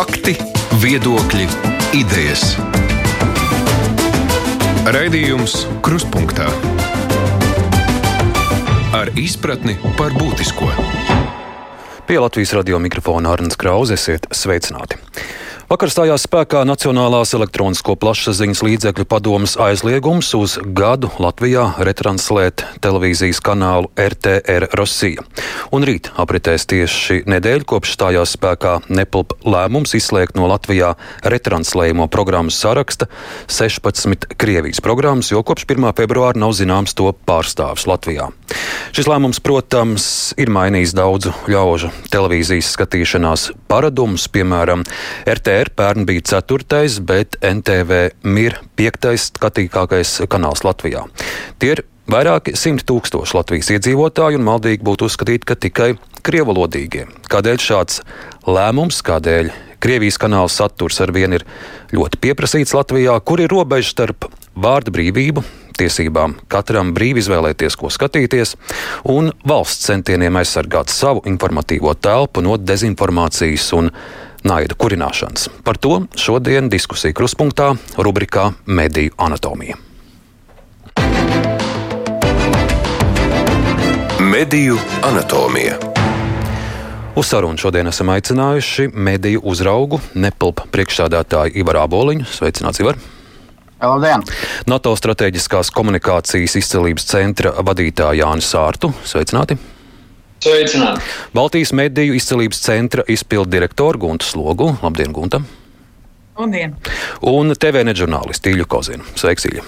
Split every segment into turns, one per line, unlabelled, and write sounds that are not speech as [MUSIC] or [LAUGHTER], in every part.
Fakti, viedokļi, idejas. Raidījums Kruspunkta ar izpratni par būtisko.
Pie Latvijas radio mikrofona Arnēs Krause esiet sveicināti. Vakar stājās spēkā Nacionālās elektronisko plašsaziņas līdzekļu padomas aizliegums uz gadu Latvijā retranslēt televīzijas kanālu RTR Rosija. Un rīt apritēs tieši nedēļa, kopš stājās spēkā Nepalp lēmums izslēgt no Latvijā retranslējumu programmu saraksta 16 Krievijas programmas, jo kopš 1. februāra nav zināms to pārstāvs Latvijā. Šis lēmums, protams, ir mainījis daudzu ļaužu televīzijas skatīšanās paradumus, piemēram, RTR. RTR pērn bija 4. bet NTV mir 5. skatītākais kanāls Latvijā. Tie ir vairāki simt tūkstoši Latvijas iedzīvotāju un maldīgi būtu uzskatīt, ka tikai krievalodīgie. Kādēļ šāds lēmums, kādēļ Krievijas kanāla saturs ar vienu ir ļoti pieprasīts Latvijā, kur ir robeža starp vārdu brīvību, tiesībām katram brīvi izvēlēties, ko skatīties, un valsts centieniem aizsargāt savu informatīvo telpu no dezinformācijas un naida kurināšanas. Par to šodien diskusija kruspunktā rubrikā Mediju anatomija.
Mediju anatomija.
Uz sarunu šodien esam aicinājuši mediju uzraugu Nepalpa priekšsādātāju Ivaru Aboliņu. Sveicināts, Ivar!
Labdien!
NATO strateģiskās komunikācijas izcelības centra vadītāju Jānis Sārtu. Sveicināti!
Sveicināti!
Baltijas mediju izcelības centra izpildu direktoru Guntu Slogu. Labdien, Gunta!
Labdien!
Un TV nežurnālistu Ilju Kozinu. Sveiks, Ilja!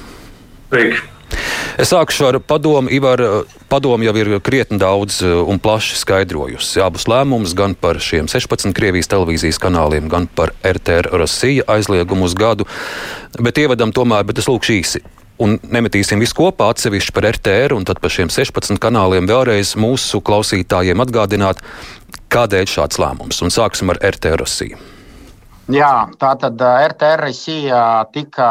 Sveiki!
Es sākšu ar padomu. Ivar, padomu jau ir krietni daudz un plaši skaidrojusi abus lēmumus, gan par šiem 16 Krievijas televīzijas kanāliem, gan par RTR Rosija aizliegumu uz gadu. Bet ievadam tomēr, bet es lūkšu īsi un nemetīsim visu kopā atsevišķi par RTR un tad par šiem 16 kanāliem vēlreiz mūsu klausītājiem atgādināt, kādēļ šāds lēmums. Un sāksim ar RTR Rosiju.
Jā, tā tad RTR Rosija tika,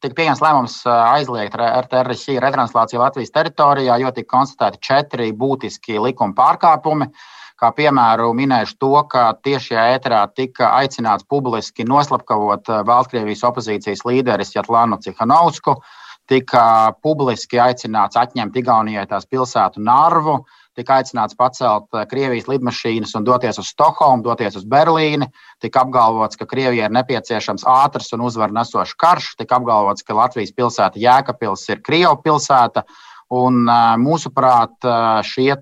tika pieņemts lēmums aizliegt RTR Rosija retranslāciju Latvijas teritorijā, jo tika konstatēti četri būtiski likuma pārkāpumi. Kā piemēru minēšu to, ka tiešajā ēterā tika aicināts publiski noslapkavot Baltkrievijas opozīcijas līderis Jatlānu Cihanovsku, uh, tika publiski aicināts atņemt Igaunijai tās pilsētu Narvu, tika aicināts pacelt eh, Krievijas lidmašīnas un doties uz Stokholmu, doties uz Berlīni. Tika apgalvots, ka Krievijai ir nepieciešams ātrs un uzvaru nesošs karš. Tika apgalvots, ka Latvijas pilsēta Jēkabils ir Krievijas pilsēta. Un, eh, mūsuprāt, eh, šie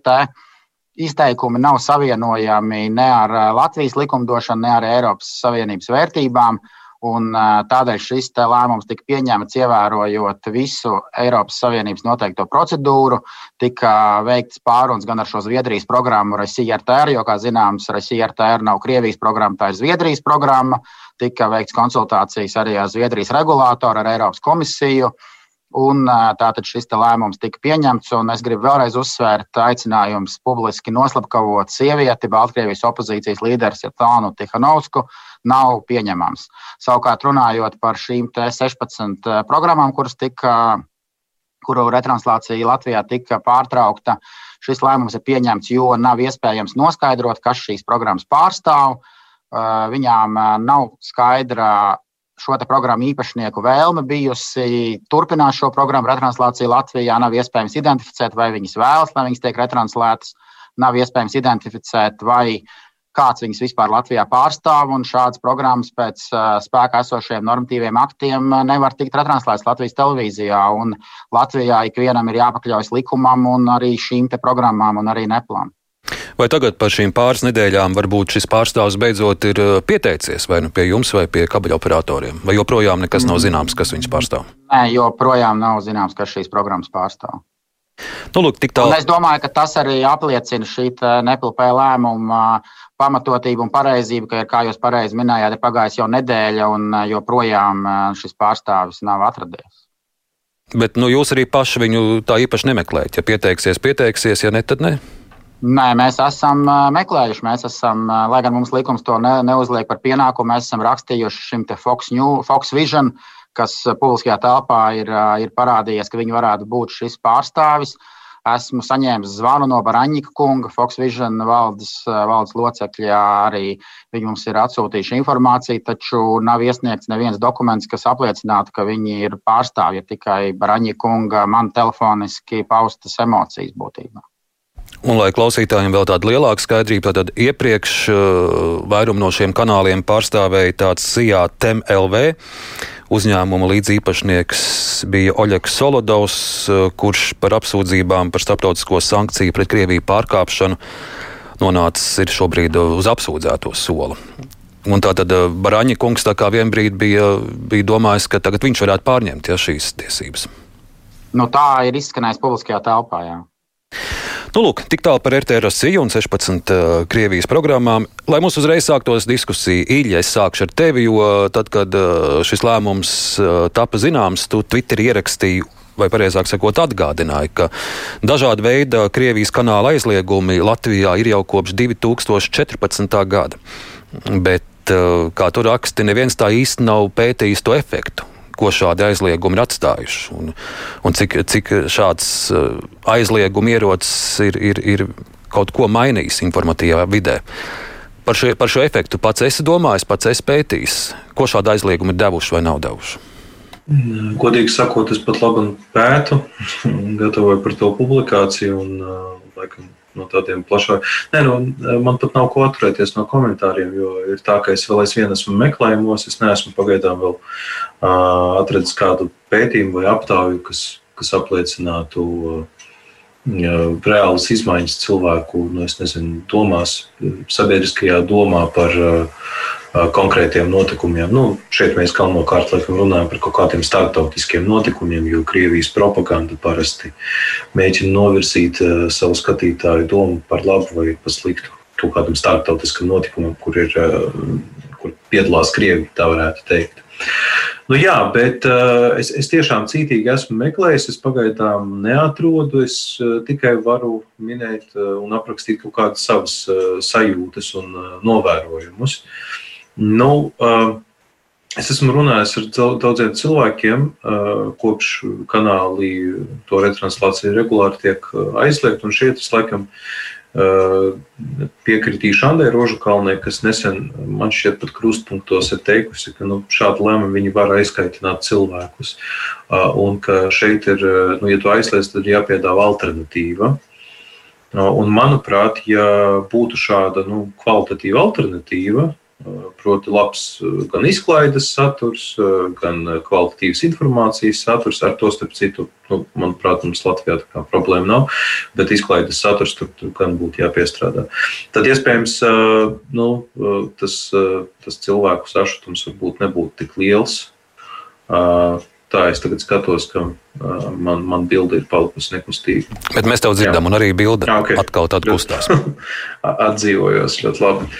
izteikumi nav savienojami ne ar Latvijas likumdošanu, ne ar Eiropas Savienības vērtībām. Un, tādēļ šis lēmums tika pieņemts ievērojot visu Eiropas Savienības noteikto procedūru. Tika veikts pārunas gan ar šo Zviedrijas programmu RSIRTR, jo, kā zināms, RSIRTR nav Krievijas programma, tā ir Zviedrijas programma. Tika veikts konsultācijas arī ar Zviedrijas regulātoru, ar Eiropas komisiju. Un, tātad šis lēmums tika pieņemts, un es gribu vēlreiz uzsvērt aicinājums publiski noslapkavot sievieti, Baltkrievijas opozīcijas līderis Jatānu Tihanovsku nav pieņemams. Savukārt, runājot par šīm 16 eh, programmām, kuras tika, kuru retranslācija Latvijā tika pārtraukta, šis lēmums ir pieņemts, jo nav iespējams noskaidrot, kas šīs programmas pārstāv. Viņām nav skaidra šo programmu īpašnieku vēlme bijusi turpināt šo programmu retranslāciju Latvijā. Nav iespējams identificēt, vai viņas vēlas, lai viņas tiek retranslētas. Nav iespējams identificēt, vai kāds viņas vispār Latvijā pārstāv, un šādas programmas pēc spēkā esošiem normatīviem aktiem nevar tikt retranslētas Latvijas televīzijā. Latvijā ikvienam ir jāpakļaujas likumam un arī šīm programmām un arī neplām.
Vai tagad par šīm pāris nedēļām varbūt šis pārstāvs beidzot ir pieteicies vai nu pie jums, vai pie kabeļu operatoriem? Vai joprojām nekas nav zināms, kas viņus pārstāv?
Nē, joprojām nav zināms, kas šīs programmas pārstāv.
Nu, lūk, tāl...
Es domāju, ka tas arī apliecina šī nepilnēja lēmuma pamatotību un pareizību, ka, kā jūs pareizi minējāt, ir pagājis jau nedēļa un joprojām šis pārstāvis nav atradies.
Bet nu, jūs arī paši viņu tā īpaši nemeklējat. Ja pieteiksies, pieteiksies, ja ne, tad ne.
Nē, mēs esam meklējuši. Mēs esam, lai gan mums likums to ne, neuzliek par pienākumu, mēs esam rakstījuši šim Fox, New, Fox Vision, kas publiskajā telpā ir, ir parādījies, ka viņi varētu būt šis pārstāvis. Esmu saņēmis zvanu no Baraņika kunga, Fox Vision valdes, valdes locekļa. Arī viņi mums ir atsūtījuši informāciju, taču nav iesniegts neviens dokuments, kas apliecinātu, ka viņi ir pārstāvji. Tikai Baraņika kunga man telefoniski paustas emocijas būtībā.
Un, lai klausītājiem vēl tāda lielāka skaidrība, tad iepriekš uh, vairumu no šiem kanāliem pārstāvēja tāds CIA TMLV. Uzņēmuma līdziepašnieks bija Oļegs Solodovs, uh, kurš par apsūdzībām par starptautisko sankciju pret Krieviju pārkāpšanu nonācis šobrīd uz apsūdzēto soli. Un tā tad Baraņa kungs tā kā vienbrīd bija, bija domājis, ka tagad viņš varētu pārņemt ja, šīs tiesības.
Nu, tā ir izskanējis publiskajā telpā. Jā.
Nu, lūk, tik tālu par RTRC un 16 uh, Krievijas programmām. Lai mums uzreiz sāktos diskusija, Īļa, es sākšu ar tevi, jo tad, kad uh, šis lēmums uh, tapa zināms, tu Twitterī ierakstīji vai precīzāk sakot, atgādināja, ka dažāda veida Krievijas kanāla aizliegumi Latvijā ir jau kopš 2014. gada. Bet, kā tu raksti, neviens tā īsti nav pētījis to efektu ko šādi aizliegumi ir atstājuši. Un, un cik, cik šāds uh, aizlieguma ierocis ir, ir, ir kaut ko mainījis informatīvā vidē. Par šo, par šo efektu pats esi domājis, pats esi pētījis, ko šādi aizliegumi ir devuši vai nav devuši.
Mm, godīgi sakot, es pat labi pētu, [LAUGHS] gatavoju par to publikāciju un uh, laikam no tādiem plašākiem. Nē, nu, man pat nav ko atturēties no komentāriem, jo ir tā, ka es vēl aizvien esmu meklējumos, es neesmu pagaidām vēl uh, atradis kādu pētījumu vai aptauju, kas, kas apliecinātu uh, reālas izmaiņas cilvēku, nu, nezinu, domās, sabiedriskajā domā par konkrētiem notikumiem. Nu, šeit mēs galvenokārt runājam par kaut kādiem starptautiskiem notikumiem, jo Krievijas propaganda parasti mēģina novirzīt savu skatītāju domu par labu vai par sliktu kaut kādam starptautiskam notikumam, kur, ir, kur piedalās Krievija, tā varētu teikt. Nu, jā, bet es, es tiešām cītīgi esmu meklējis. Es pagaidām neatrodu. Es tikai varu minēt un aprakstīt kaut kādas savas sajūtas un novērojumus. Uh, Nu, Es esmu runājis ar daudziem cilvēkiem, kopš kanālī to retranslācija regulāri tiek aizliegta. Šeit es laikam piekritīšu Andai Rožakalnei, kas nesen man šķiet pat krustpunktos ir teikusi, ka nu, šādu lēmumu viņi var aizkaitināt cilvēkus. Un ka šeit ir, nu, ja tu aizliedz, tad jāpiedāvā alternatīva. Un, manuprāt, ja būtu šāda nu, kvalitatīva alternatīva, Proti, labs gan izklaides saturs, gan kvalitatīvs informācijas saturs. Ar to, starp citu, nu, manuprāt, mums Latvijā tā kā problēma nav, bet izklaides saturs tur, tur gan būtu jāpiestrādā. Tad, iespējams, nu, tas, tas cilvēku sašutums varbūt nebūtu tik liels. Tā es tagad skatos, ka uh, man, man bilde ir palikusi nekustīga.
Bet mēs tev dzirdam, Jā. un arī bilde okay. atkal kustās. [LAUGHS]
Atdzīvojos ļoti labi.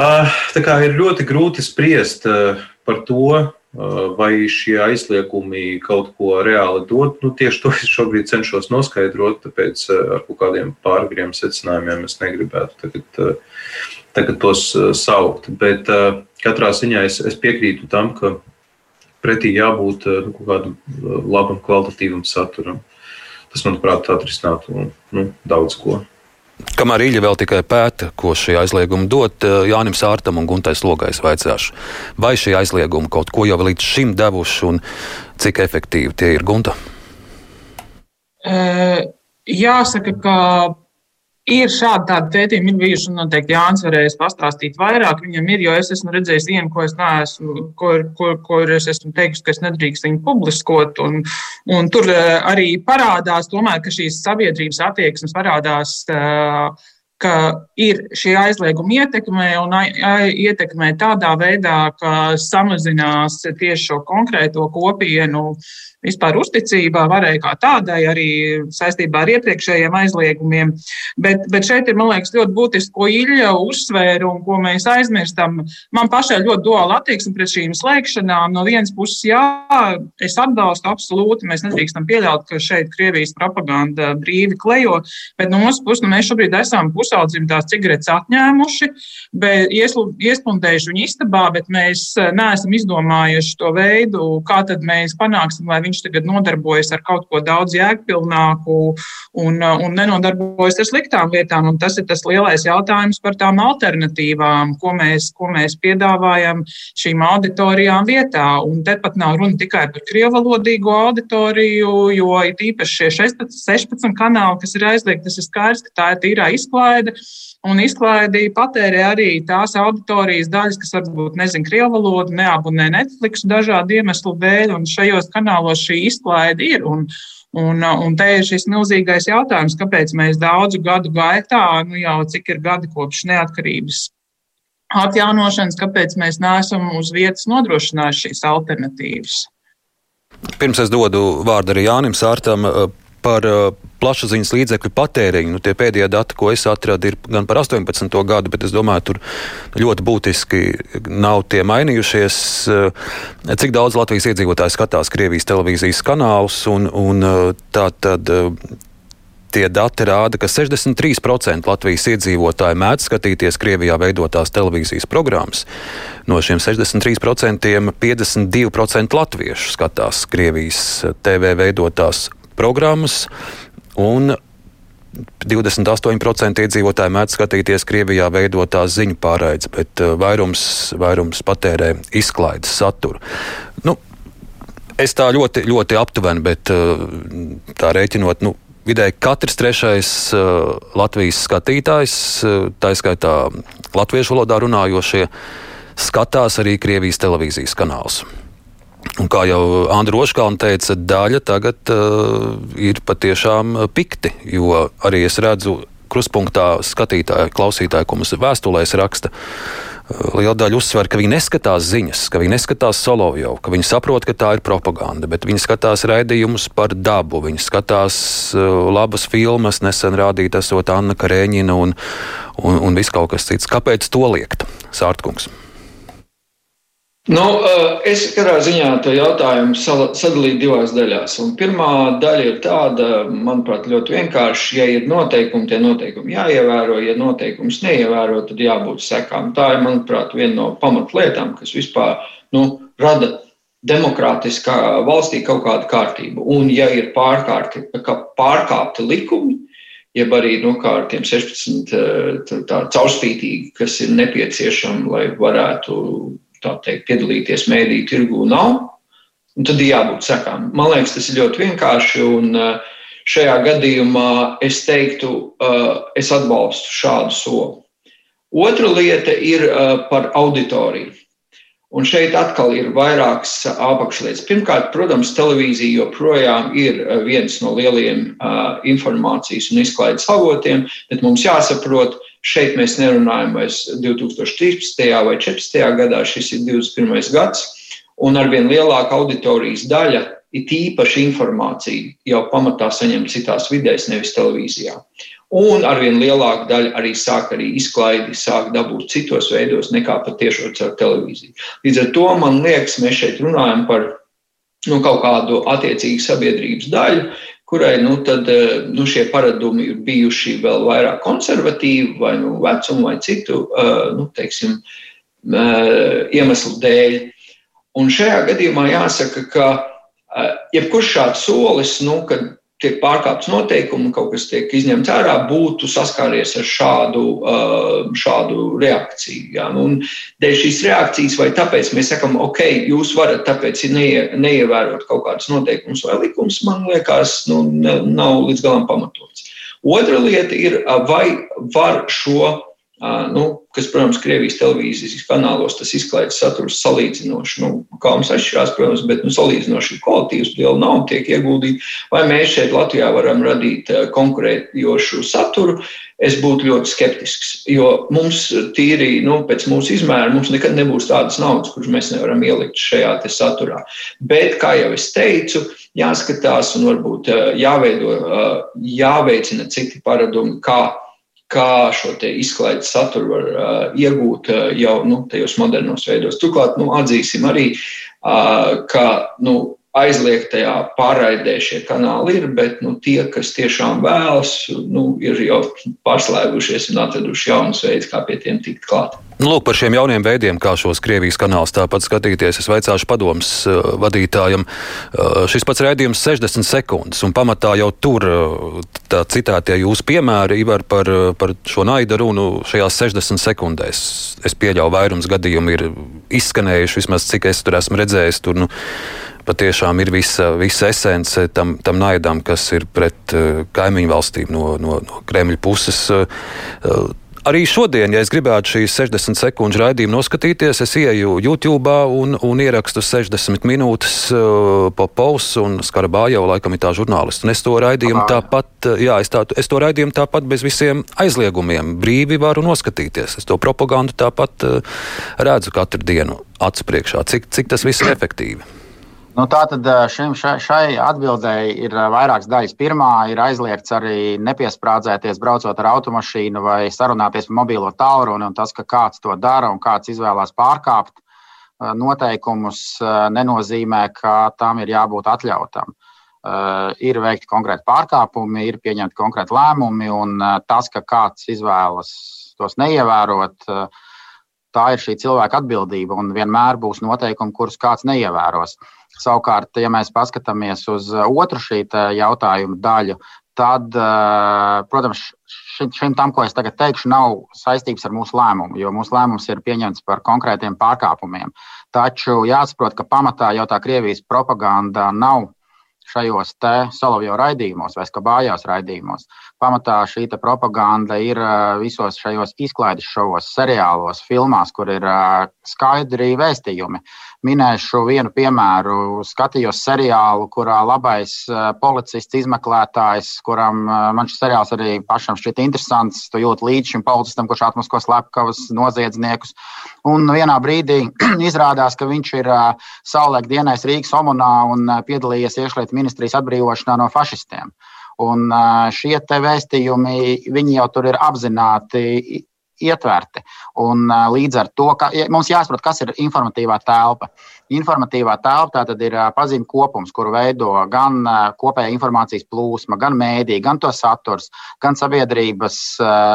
Ah, tā kā ir ļoti grūti spriest eh, par to, eh, vai šie aizliegumi kaut ko reāli dod. Nu, tieši to es šobrīd cenšos noskaidrot, tāpēc eh, ar kaut kādiem pārgriem secinājumiem es negribētu tagad, tagad tos saukt. Bet katrā ziņā es, es piekrītu tam, ka pretī jābūt nu, kaut kādam labam, kvalitatīvam saturam. Tas, manuprāt, atrisinātu nu, daudz ko.
Kamēr Īļa vēl tikai pēta, ko šie aizliegumi dod, eh, Jānis Sārtam un Guntais Logais vaicāšu, vai šie aizliegumi kaut ko jau līdz šim devuši un cik efektīvi tie ir Gunta?
Jāsaka, ka Ir šādi tādi pētījumi, ir bijuši, un noteikti Jānis varēs pastāstīt vairāk. Viņam ir, jo es esmu redzējis vienu, ko es neesmu, ko, ko, ko es esmu teicis, ka es nedrīkst viņu publiskot. Un, un tur arī parādās, tomēr, ka šīs sabiedrības attieksmes parādās. Ka ir šī aizlieguma ietekme un ietekmē tādā veidā, ka samazinās tieši šo konkrēto kopienu vispār uzticībā varēja kā tādai arī saistībā ar iepriekšējiem aizliegumiem. Bet, bet šeit ir, man liekas, ļoti būtiski, ko Ilja uzsvēra un ko mēs aizmirstam. Man pašai ļoti duāla attieksme pret šīm slēgšanām. No vienas puses, jā, es atbalstu absolūti, mēs nedrīkstam pieļaut, ka šeit Krievijas propaganda brīvi klejo, bet no otras puses, nu, mēs šobrīd esam pusē pusaudzim tās cigaretes atņēmuši, iespundējuši viņu istabā, bet mēs neesam izdomājuši to veidu, kā tad mēs panāksim, lai viņš tagad nodarbojas ar kaut ko daudz jēgpilnāku un, un nenodarbojas ar sliktām lietām. Un tas ir tas lielais jautājums par tām alternatīvām, ko mēs, ko mēs piedāvājam šīm auditorijām vietā. Un te pat nav runa tikai par krievalodīgo auditoriju, jo ir īpaši šie 16, 16 kanāli, kas ir aizliegti, tas ir skaidrs, ka tā ir tīrā izklaide. Un izklaidī patērē arī tās auditorijas daļas, kas varbūt nezina krievu valodu, neabonē Netflix dažādu iemeslu dēļ, un šajos kanālos šī izklaide ir. Un, Un, un te ir šis milzīgais jautājums, kāpēc mēs daudzu gadu gaitā, nu jau cik ir gadi kopš neatkarības atjaunošanas, kāpēc mēs neesam uz vietas nodrošinājuši šīs alternatīvas.
Pirms es dodu vārdu arī Jānim Sārtam par eh, plašsaziņas līdzekļu patēriņu. Nu, tie pēdējie dati, ko es atradu, ir gan par 18. gadu, bet es domāju, tur ļoti būtiski nav tie mainījušies. Eh, cik daudz Latvijas iedzīvotāji skatās Krievijas televīzijas kanālus un, un tā tad Tie dati rāda, ka 63% Latvijas iedzīvotāji mēdz skatīties Krievijā veidotās televīzijas programmas. No šiem 63% 52% latviešu skatās Krievijas TV veidotās programmas. Un 28% iedzīvotāji mēdz skatīties Krievijā veidotās ziņu pārraides, bet uh, vairums, vairums patērē izklaides saturu. Nu, es tā ļoti, ļoti aptuveni, bet uh, tā rēķinot, nu, vidēji katrs trešais uh, Latvijas skatītājs, tā skaitā latviešu valodā runājošie, skatās arī Krievijas televīzijas kanālus. Un kā jau Andriņš Oškāns teica, daļa tagad uh, ir patiešām pikti, jo arī es redzu kruspunktā skatītāju, klausītāju, ko mums vēstulēs raksta. Uh, liela daļa uzsver, ka viņi neskatās ziņas, ka viņi neskatās Solovjovu, ka viņi saprot, ka tā ir propaganda, bet viņi skatās raidījumus par dabu, viņi skatās uh, labas filmas, nesen rādīt esot Anna Karēņina un, un, un viss kaut kas cits. Kāpēc to liekt? Sārtkungs.
Nu, eh, es katrā ziņā to jautājumu sadalīju divās daļās. Un pirmā daļa ir tāda, manuprāt, ļoti vienkārša. Ja ir noteikumi, tie noteikumi jāievēro. Ja noteikumus neievēro, tad jābūt sekām. Tā ir, manuprāt, viena no pamatlietām, kas vispār nu, rada demokrātiskā valstī kaut kādu kārtību. Un, ja ir pārkārti, pārkāpti likumi, jeb arī nu, ar tiem 16 eh, tā, tā, caurspītīgi, kas ir nepieciešami, lai varētu teikt, piedalīties mēdīju tirgū nav. Un tad ir jābūt sekām. Man liekas, tas ir ļoti vienkārši. Un uh, šajā gadījumā es teiktu, uh, es atbalstu šādu soli. Otra lieta ir uh, par auditoriju. Un šeit atkal ir vairākas apakšlietas. Pirmkārt, protams, televīzija joprojām ir viens no lielajiem informācijas un izklaides avotiem, bet mums jāsaprot, Šeit mēs nerunājam vairs 2013. vai 2014. gadā, šis ir 21. gads, un arvien lielāka auditorijas daļa, it īpaši informācija, jau pamatā saņem citās vidēs, nevis televīzijā. Un arvien lielāka daļa arī sāk arī izklaidi, sāk dabūt citos veidos nekā patiešo caur televīziju. Līdz ar to man liekas, mēs šeit runājam par nu, kaut kādu attiecīgu sabiedrības daļu, kurai nu, tad, eh, nu, šie paradumi ir bijuši vēl vairāk konservatīvi, vai nu, vecumu, vai citu eh, nu, teiksim, eh, iemeslu dēļ. Un šajā gadījumā jāsaka, ka jebkurš šāds solis, nu, kad tiek pārkāpts noteikumi, kaut kas tiek izņemts ārā, būtu saskāries ar šādu, uh, šādu reakciju. Ja? Nu, un dēļ šīs reakcijas, vai tāpēc mēs sakām, ok, jūs varat tāpēc neie, neievērot kaut kādus noteikumus vai likumus, man liekas, nu, nav līdz galam pamatots. Otra lieta ir, vai var šo nu, kas, protams, Krievijas televīzijas kanālos tas izklaides saturs salīdzinoši, nu, kā mums atšķirās, protams, bet nu, salīdzinoši kvalitīvs, liela nauda tiek ieguldīta. Vai mēs šeit Latvijā varam radīt konkurējošu saturu? Es būtu ļoti skeptisks, jo mums tīri, nu, pēc mūsu izmēra, mums nekad nebūs tādas naudas, kuras mēs nevaram ielikt šajā saturā. Bet, kā jau es teicu, jāskatās un varbūt jāveido, jāveicina citi paradumi, kā kā šo izklaides saturu var uh, iegūt uh, jau nu, tajos modernos veidos. Turklāt nu, atzīsim arī, uh, ka nu, aizliegtajā pārraidē šie kanāli ir, bet nu, tie, kas tiešām vēlas, nu, ir jau pārslēgušies un atraduši jaunus veidus, kā pie tiem tikt klāt.
Nu, lūk, par šiem jauniem veidiem, kā šos Krievijas kanālus tāpat skatīties, es vaicāšu padomus uh, vadītājam. Uh, šis pats rādījums 60 sekundes, un pamatā jau tur uh, tā citātie jūsu piemēri Ivar par, par šo naida runu šajās 60 sekundēs. Es pieļauju, vairums gadījumu ir izskanējuši, vismaz cik es tur esmu redzējis. Tur, nu, patiešām ir visa, visa esence tam, tam naidam, kas ir pret uh, kaimiņu valstīm no, no, no Kremļa puses. Uh, Arī šodien, ja es gribētu šīs 60 sekundžu raidījumu noskatīties, es ieju YouTube un, un ierakstu 60 minūtes uh, pa pausu, un Skarabā jau laikam ir tā žurnālisti. Un es to raidījumu tāpat, uh, jā, es, tā, es to raidījumu tāpat bez visiem aizliegumiem brīvi varu noskatīties. Es to propagandu tāpat uh, redzu katru dienu acu priekšā, cik, cik tas viss ir efektīvi.
Nu, Tātad šim, šai, šai atbildēji ir vairākas daļas. Pirmā ir aizliegts arī nepiesprādzēties, braucot ar automašīnu vai sarunāties par mobilo tālruni. Tas, ka kāds to dara un kāds izvēlās pārkāpt noteikumus, nenozīmē, ka tam ir jābūt atļautam. Ir veikti konkrēti pārkāpumi, ir pieņemti konkrēti lēmumi, un tas, ka kāds izvēlas tos neievērot, tā ir šī cilvēka atbildība. Un vienmēr būs noteikumi, kurus kāds neievēros. Savukārt, ja mēs paskatāmies uz uh, otru šī jautājuma daļu, tad, uh, protams, šim, šim tam, ko es tagad teikšu, nav saistības ar mūsu lēmumu, jo mūsu lēmums ir pieņemts par konkrētiem pārkāpumiem. Taču jāsaprot, ka pamatā jau tā Krievijas propaganda nav šajos Solovjo raidījumos vai Skabājās raidījumos. Pamatā šī propaganda ir uh, visos šajos izklaides šovos, seriālos, filmās, kur ir skaidri vēstījumi. Minēšu vienu piemēru. Skatījos seriālu, kurā labais eh, policists, izmeklētājs, kuram eh, man šis seriāls arī pašam šķiet interesants. Tu jūti līdzi šim policistam, kurš atmasko slepkavas noziedzniekus. Un vienā brīdī [CLEARS THROAT] izrādās, ka viņš ir eh, saulēk dienais Rīgas omonā un piedalījies iekšlietu ministrijas atbrīvošanā no fašistiem. Un šie vēstījumi jau tur ir apzināti ietverti. Un, līdz ar to ka, mums jāsaprot, kas ir informatīvā telpa. Informatīvā telpa tātad ir pazīme kopums, kuru veido gan kopējā informācijas plūsma, gan mēdī, gan to saturs, gan sabiedrības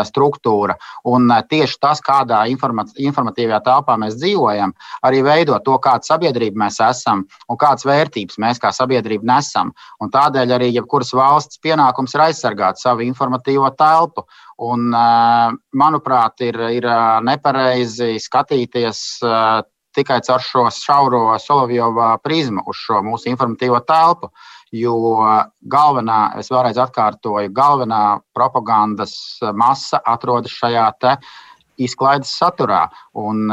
struktūra. Un tieši tas, kādā informatīvajā telpā mēs dzīvojam, arī veido to, kāda sabiedrība mēs esam un kādas vērtības mēs kā sabiedrība nesam. Un tādēļ arī jebkuras valsts pienākums ir aizsargāt savu informatīvo telpu. Un, manuprāt, ir, ir nepareizi skatīties tikai caur šo šauro Solovjova prizmu uz šo mūsu informatīvo telpu. Jo galvenā, es vēlreiz atkārtoju, galvenā propagandas masa atrodas šajā te izklaides saturā. Un,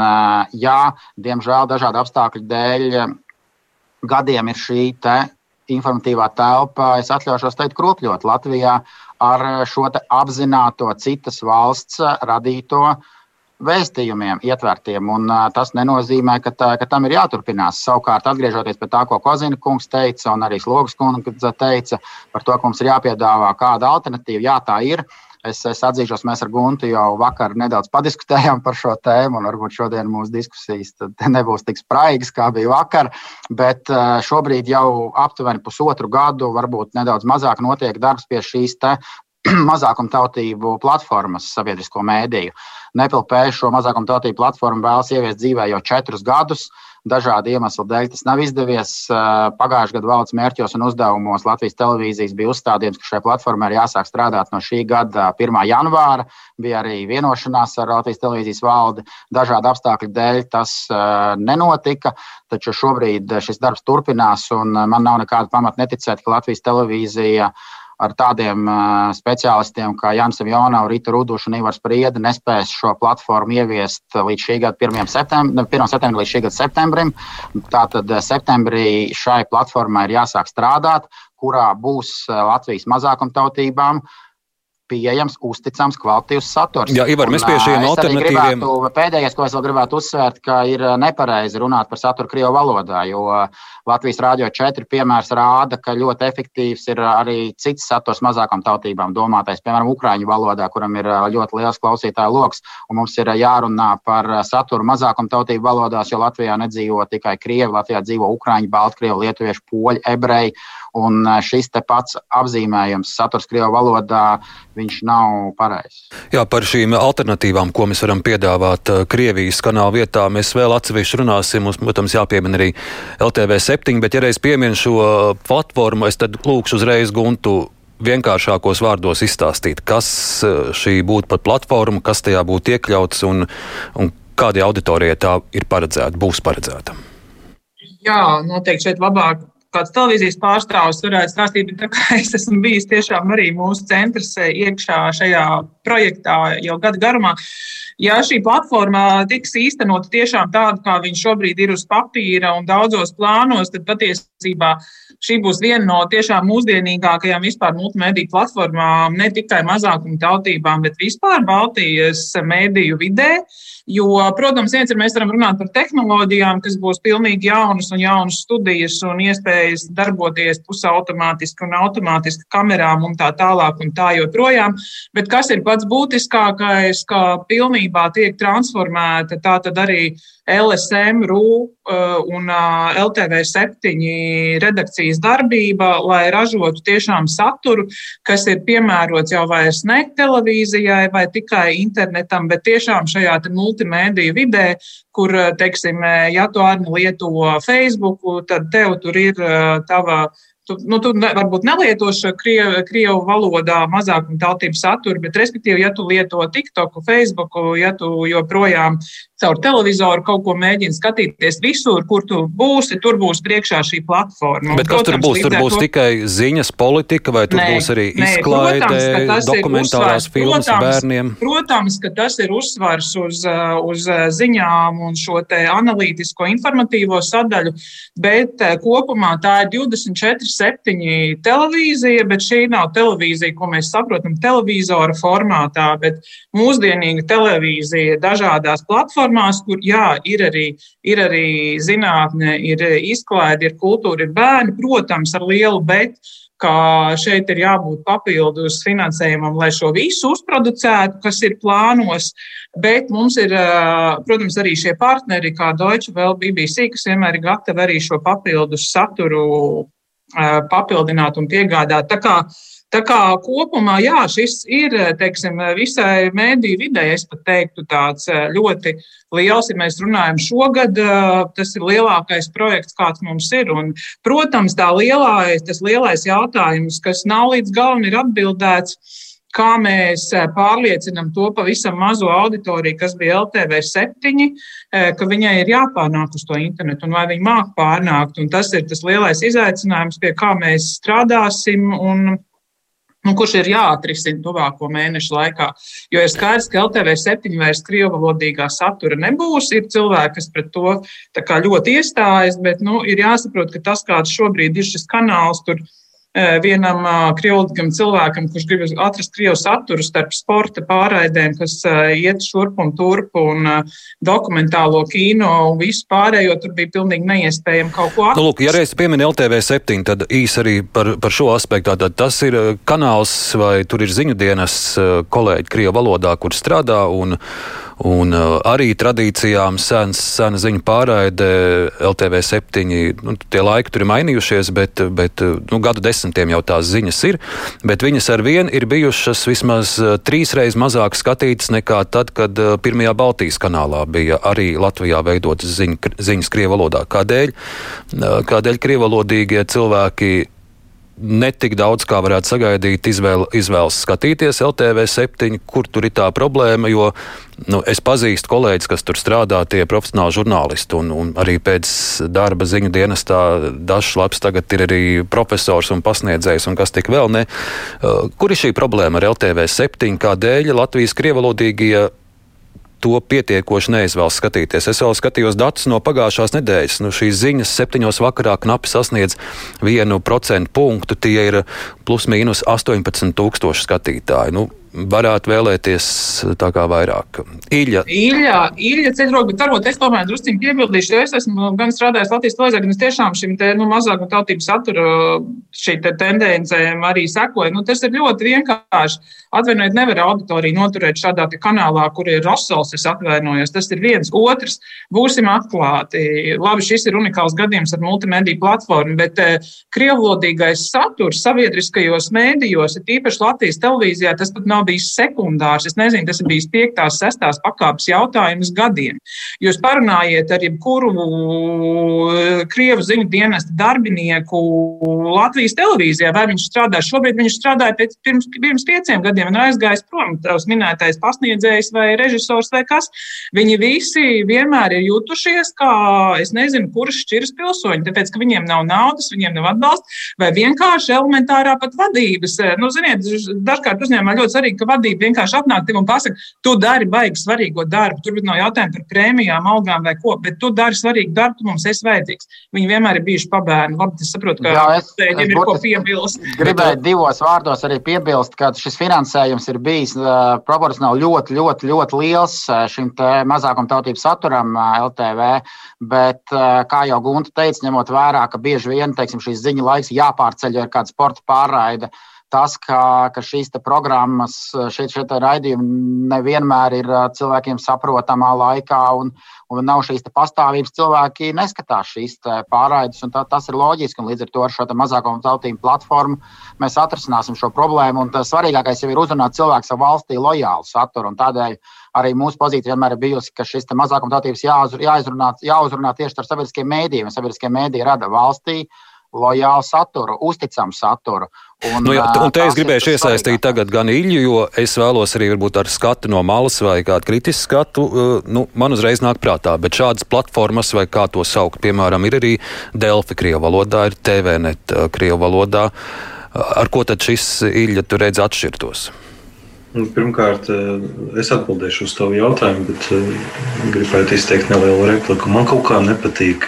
jā, diemžēl dažādu apstākļu dēļ gadiem ir šī informatīvā telpa, es atļaušos teikt, kropļot Latvijā ar šo apzināto citas valsts radīto vēstījumiem ietvertiem. Un, uh, tas nenozīmē, ka, tā, ka tam ir jāturpinās. Savukārt, atgriežoties pie tā, ko Kozina kungs teica, un arī Slogas kungs teica par to, ka mums ir jāpiedāvā kāda alternatīva, jā, tā ir. Es, es atzīšos, mēs ar Guntu jau vakar nedaudz padiskutējām par šo tēmu, un varbūt šodien mūsu diskusijas [LAUGHS] nebūs tik spraigas, kā bija vakar. Bet šobrīd jau aptuveni pusotru gadu, varbūt nedaudz mazāk, notiek darbs pie šīs [CLEARS THROAT] mazākumtautību platformas sabiedrisko mēdīju. Nepilpēju šo mazākumtautību platformu vēlas ieviest dzīvē jau četrus gadus. Dažādu iemeslu dēļ tas nav izdevies. Pagājušā gada valsts mērķos un uzdevumos Latvijas televīzijas bija uzstādījums, ka šai platformai ir jāsāk strādāt no šī gada 1. janvāra. Bija arī vienošanās ar Latvijas televīzijas valdi. Dažādu apstākļu dēļ tas nenotika, taču šobrīd šis darbs turpinās, un man nav nekāda pamata neticēt, ka Latvijas televīzija ar tādiem uh, speciālistiem kā Jānis Jaunavs, Rīta Ruduša un Ivars Prieda nespēs šo platformu ieviest līdz šī gada 1. septembrim, 1. septembrim līdz šī gada septembrim. Tātad septembrī šai platformai ir jāsāk strādāt, kurā būs Latvijas mazākumtautībām pieejams, uzticams, kvalitīvs saturs.
Jā, Ivar, mēs pie šiem alternatīviem.
Gribētu, pēdējais, ko es vēl gribētu uzsvērt, ka ir nepareizi runāt par saturu Krievu valodā, jo Latvijas Rādio 4 piemērs rāda, ka ļoti efektīvs ir arī cits saturs mazākām tautībām domātais, piemēram, Ukrāņu valodā, kuram ir ļoti liels klausītāju lokus, un mums ir jārunā par saturu mazākām tautību valodās, jo Latvijā nedzīvo tikai Krievi, Latvijā dzīvo Ukrāņi, Baltkrievi, Lietuvieši, Poļi, Ebreji. Un šis pats apzīmējums, saturs Krievijas valodā, viņš nav pareizs.
Jā, par šīm alternatīvām, ko mēs varam piedāvāt Krievijas kanāla vietā, mēs vēl atsevišķi runāsim. Mums, protams, jāpiemina arī LTV 7, bet ja reiz pieminu šo platformu, es tad lūkšu uzreiz Guntu vienkāršākos vārdos izstāstīt, kas šī būtu par platformu, kas tajā būtu iekļauts un, un kādai auditorijai tā ir paredzēta, būs paredzēta.
Jā, noteikti šeit labāk kāds televīzijas pārstāvis varētu stāstīt, bet es esmu bijis tiešām arī mūsu centrs eh, iekšā šajā projektā jau gadu garumā. Ja šī platforma tiks īstenota tiešām tāda, kā viņa šobrīd ir uz papīra un daudzos plānos, tad patiesībā šī būs viena no tiešām mūsdienīgākajām vispār multimediju platformām ne tikai mazākumu tautībām, bet vispār Baltijas mediju vidē. Jo, protams, viens ir mēs varam runāt par tehnoloģijām, kas būs pilnīgi jaunas un jaunas studijas un iespējas darboties pusautomātiski un automātiski kamerām un tā tālāk un tā joprojām. Bet kas ir pats būtiskākais, ka pilnībā tiek transformēta tā tad arī LSM, RU uh, un uh, LTV7 redakcijas darbība, lai ražotu tiešām saturu, kas ir piemērots jau vairs ne televīzijai vai tikai internetam, bet tiešām šajā multimediju vidē, kur, teiksim, ja tu arī lieto Facebook, tad tev tur ir uh, tava Tu, nu, tu ne, varbūt nelieto šo krievu, krievu valodā mazākuma tautību saturu, bet, respektīvi, ja tu lieto TikTok, Facebook, ja tu joprojām caur televizoru kaut ko mēģini skatīties visur, kur tu būsi, tur būs priekšā šī platforma.
Bet kas Protams, tur būs? Tur būs to... tikai ziņas politika, vai tur nē, būs arī izklaide, nē, dokumentārās filmas protams, bērniem?
Protams, ka tas ir uzsvars uz, uz ziņām un šo te analītisko informatīvo sadaļu, bet eh, kopumā tā ir 24-7 televīzija, bet šī nav televīzija, ko mēs saprotam televīzora formātā, bet mūsdienīga televīzija dažādās platformās platformās, kur jā, ir arī, ir arī zinātne, ir izklaide, ir kultūra, ir bērni, protams, ar lielu bet ka šeit ir jābūt papildus finansējumam, lai šo visu uzproducētu, kas ir plānos. Bet mums ir, protams, arī šie partneri, kā Deutsche Welle, BBC, kas vienmēr ir gatavi arī šo papildus saturu papildināt un piegādāt. Tā kā Tā kā kopumā, jā, šis ir, teiksim, visai mēdīju vidē, es pat teiktu, tāds eh, ļoti liels, ja mēs runājam šogad, eh, tas ir lielākais projekts, kāds mums ir. Un, protams, tā lielais, tas lielais jautājums, kas nav līdz galam ir atbildēts, kā mēs eh, pārliecinām to pavisam mazo auditoriju, kas bija LTV 7, ka viņai ir jāpārnāk uz to internetu un vai viņi māk pārnākt. Un tas ir tas lielais izaicinājums, pie kā mēs strādāsim. Un, kurš ir jāatrisina tuvāko mēnešu laikā. Jo ir skaidrs, ka LTV 7 vairs krievalodīgā satura nebūs. Ir cilvēki, kas pret to ļoti iestājas, bet nu, ir jāsaprot, ka tas, kāds šobrīd ir šis kanāls, tur ir vienam krievlīgam cilvēkam, kurš grib atrast krievu saturu starp sporta pārraidēm, kas iet šurp un turp un dokumentālo kino un visu pārējo, tur bija pilnīgi neiespējami kaut ko atrast.
Nu, lūk, ja reiz piemin LTV 7, tad īsi arī par, par šo aspektu. Tad tas ir kanāls vai tur ir ziņu dienas kolēģi krievu valodā, kur strādā un Un uh, arī tradīcijām sens, sena ziņu pārraide LTV 7, nu, tie laiki tur ir mainījušies, bet, bet nu, gadu desmitiem jau tās ziņas ir. Bet viņas ar vienu ir bijušas vismaz uh, trīsreiz mazāk skatītas nekā tad, kad uh, pirmajā Baltijas kanālā bija arī Latvijā veidotas ziņa, ziņas krievu valodā. Kādēļ? Kādēļ krievalodīgie cilvēki netik daudz, kā varētu sagaidīt, izvēl, izvēlas skatīties LTV 7, kur tur ir tā problēma. Jo nu, es pazīstu kolēģis, kas tur strādā, tie profesionāli žurnālisti, un, un arī pēc darba ziņu dienestā dažs labs tagad ir arī profesors un pasniedzējs, un kas tik vēl ne. Uh, kur ir šī problēma ar LTV 7? Kādēļ Latvijas krievalodīgie to pietiekoši neizvēlas skatīties. Es vēl skatījos datus no pagājušās nedēļas. Nu, šīs ziņas septiņos vakarā knapi sasniedz vienu procentu punktu. Tie ir plus mīnus 18 tūkstoši skatītāji. Nu, varētu vēlēties tā kā vairāk.
Ilja. Ilja, Ilja ceļroka, bet varbūt es tomēr drusciņi piebildīšu, jo es esmu gan strādājis Latvijas televīzijā, gan es tiešām šim te, nu, mazāku tautību satura šī te tendencēm arī sekoju. Nu, tas ir ļoti vienkārši. Atvainojiet, nevar auditoriju noturēt šādā kanālā, kur ir Rosals, es atvainojos. Tas ir viens. Otrs, būsim atklāti. Labi, šis ir unikāls gadījums ar multimediju platformu, bet eh, krievlodīgais saturs sabiedriskajos mēdījos, ir īpaši Latvijas televīzijā, tas pat nav nav bijis sekundārs. Es nezinu, tas ir bijis piektās, sestās pakāpes jautājums gadiem. Jūs parunājiet ar jebkuru eh, Krievu ziņu dienesta darbinieku Latvijas televīzijā, vai viņš strādā šobrīd, viņš strādāja pēc, pirms, pirms pieciem gadiem un aizgājis prom. Tavs minētais pasniedzējs vai režisors vai kas. Viņi visi vienmēr ir jutušies kā, es nezinu, kurš šķiras pilsoņi, tāpēc, ka viņiem nav naudas, viņiem nav atbalsta, vai vienkārši elementārā pat vadības. Nu, ziniet, dažkārt uzņēmumā ļoti svarīgi svarīgi, ka vadība vienkārši atnāk tev un pasaka, tu dari baigi svarīgo darbu. Tur nav jautājumu par prēmijām, algām vai ko, bet tu dari svarīgu darbu, tu mums esi vajadzīgs. Viņi vienmēr ir bijuši pabērni. Labi, es saprotu, ka Jā, es, es ir ko piebilst.
Gribēju divos vārdos arī piebilst, ka šis finansējums ir bijis uh, proporcionāli ļoti, ļoti, ļoti liels šim mazākumtautības saturam uh, LTV. Bet, uh, kā jau Gunta teica, ņemot vērā, ka bieži vien teiksim, šīs ziņu laiks jāpārceļ ar kādu sporta pārraidi tas, ka, ka šīs programmas, šie, šie raidījumi nevienmēr ir cilvēkiem saprotamā laikā un, un nav šīs pastāvības. Cilvēki neskatās šīs pārraides, un tā, tas ir loģiski. Līdz ar to ar šo mazāko tautību platformu mēs atrisināsim šo problēmu. Un tas svarīgākais jau ir uzrunāt cilvēku savā valstī lojālu saturu. Tādēļ arī mūsu pozīcija vienmēr ir bijusi, ka šis mazākumtautības jāuzrunā, jāuzrunā tieši ar sabiedriskiem mēdījiem. Sabiedriskie mēdīji rada valstī lojālu saturu, uzticamu saturu.
Un, nu, jā, un te es gribēju iesaistīt tagad gan Ilju, jo es vēlos arī varbūt ar skatu no malas vai kādu kritisku skatu. Nu, man uzreiz nāk prātā, bet šādas platformas vai kā to saukt, piemēram, ir arī Delfi Krievu valodā, ir TVNet Krievu valodā. Ar ko tad šis Ilja tur redz atšķirtos?
Nu, pirmkārt, es atbildēšu uz tavu jautājumu, bet gribētu izteikt nelielu repliku. Man kaut kā nepatīk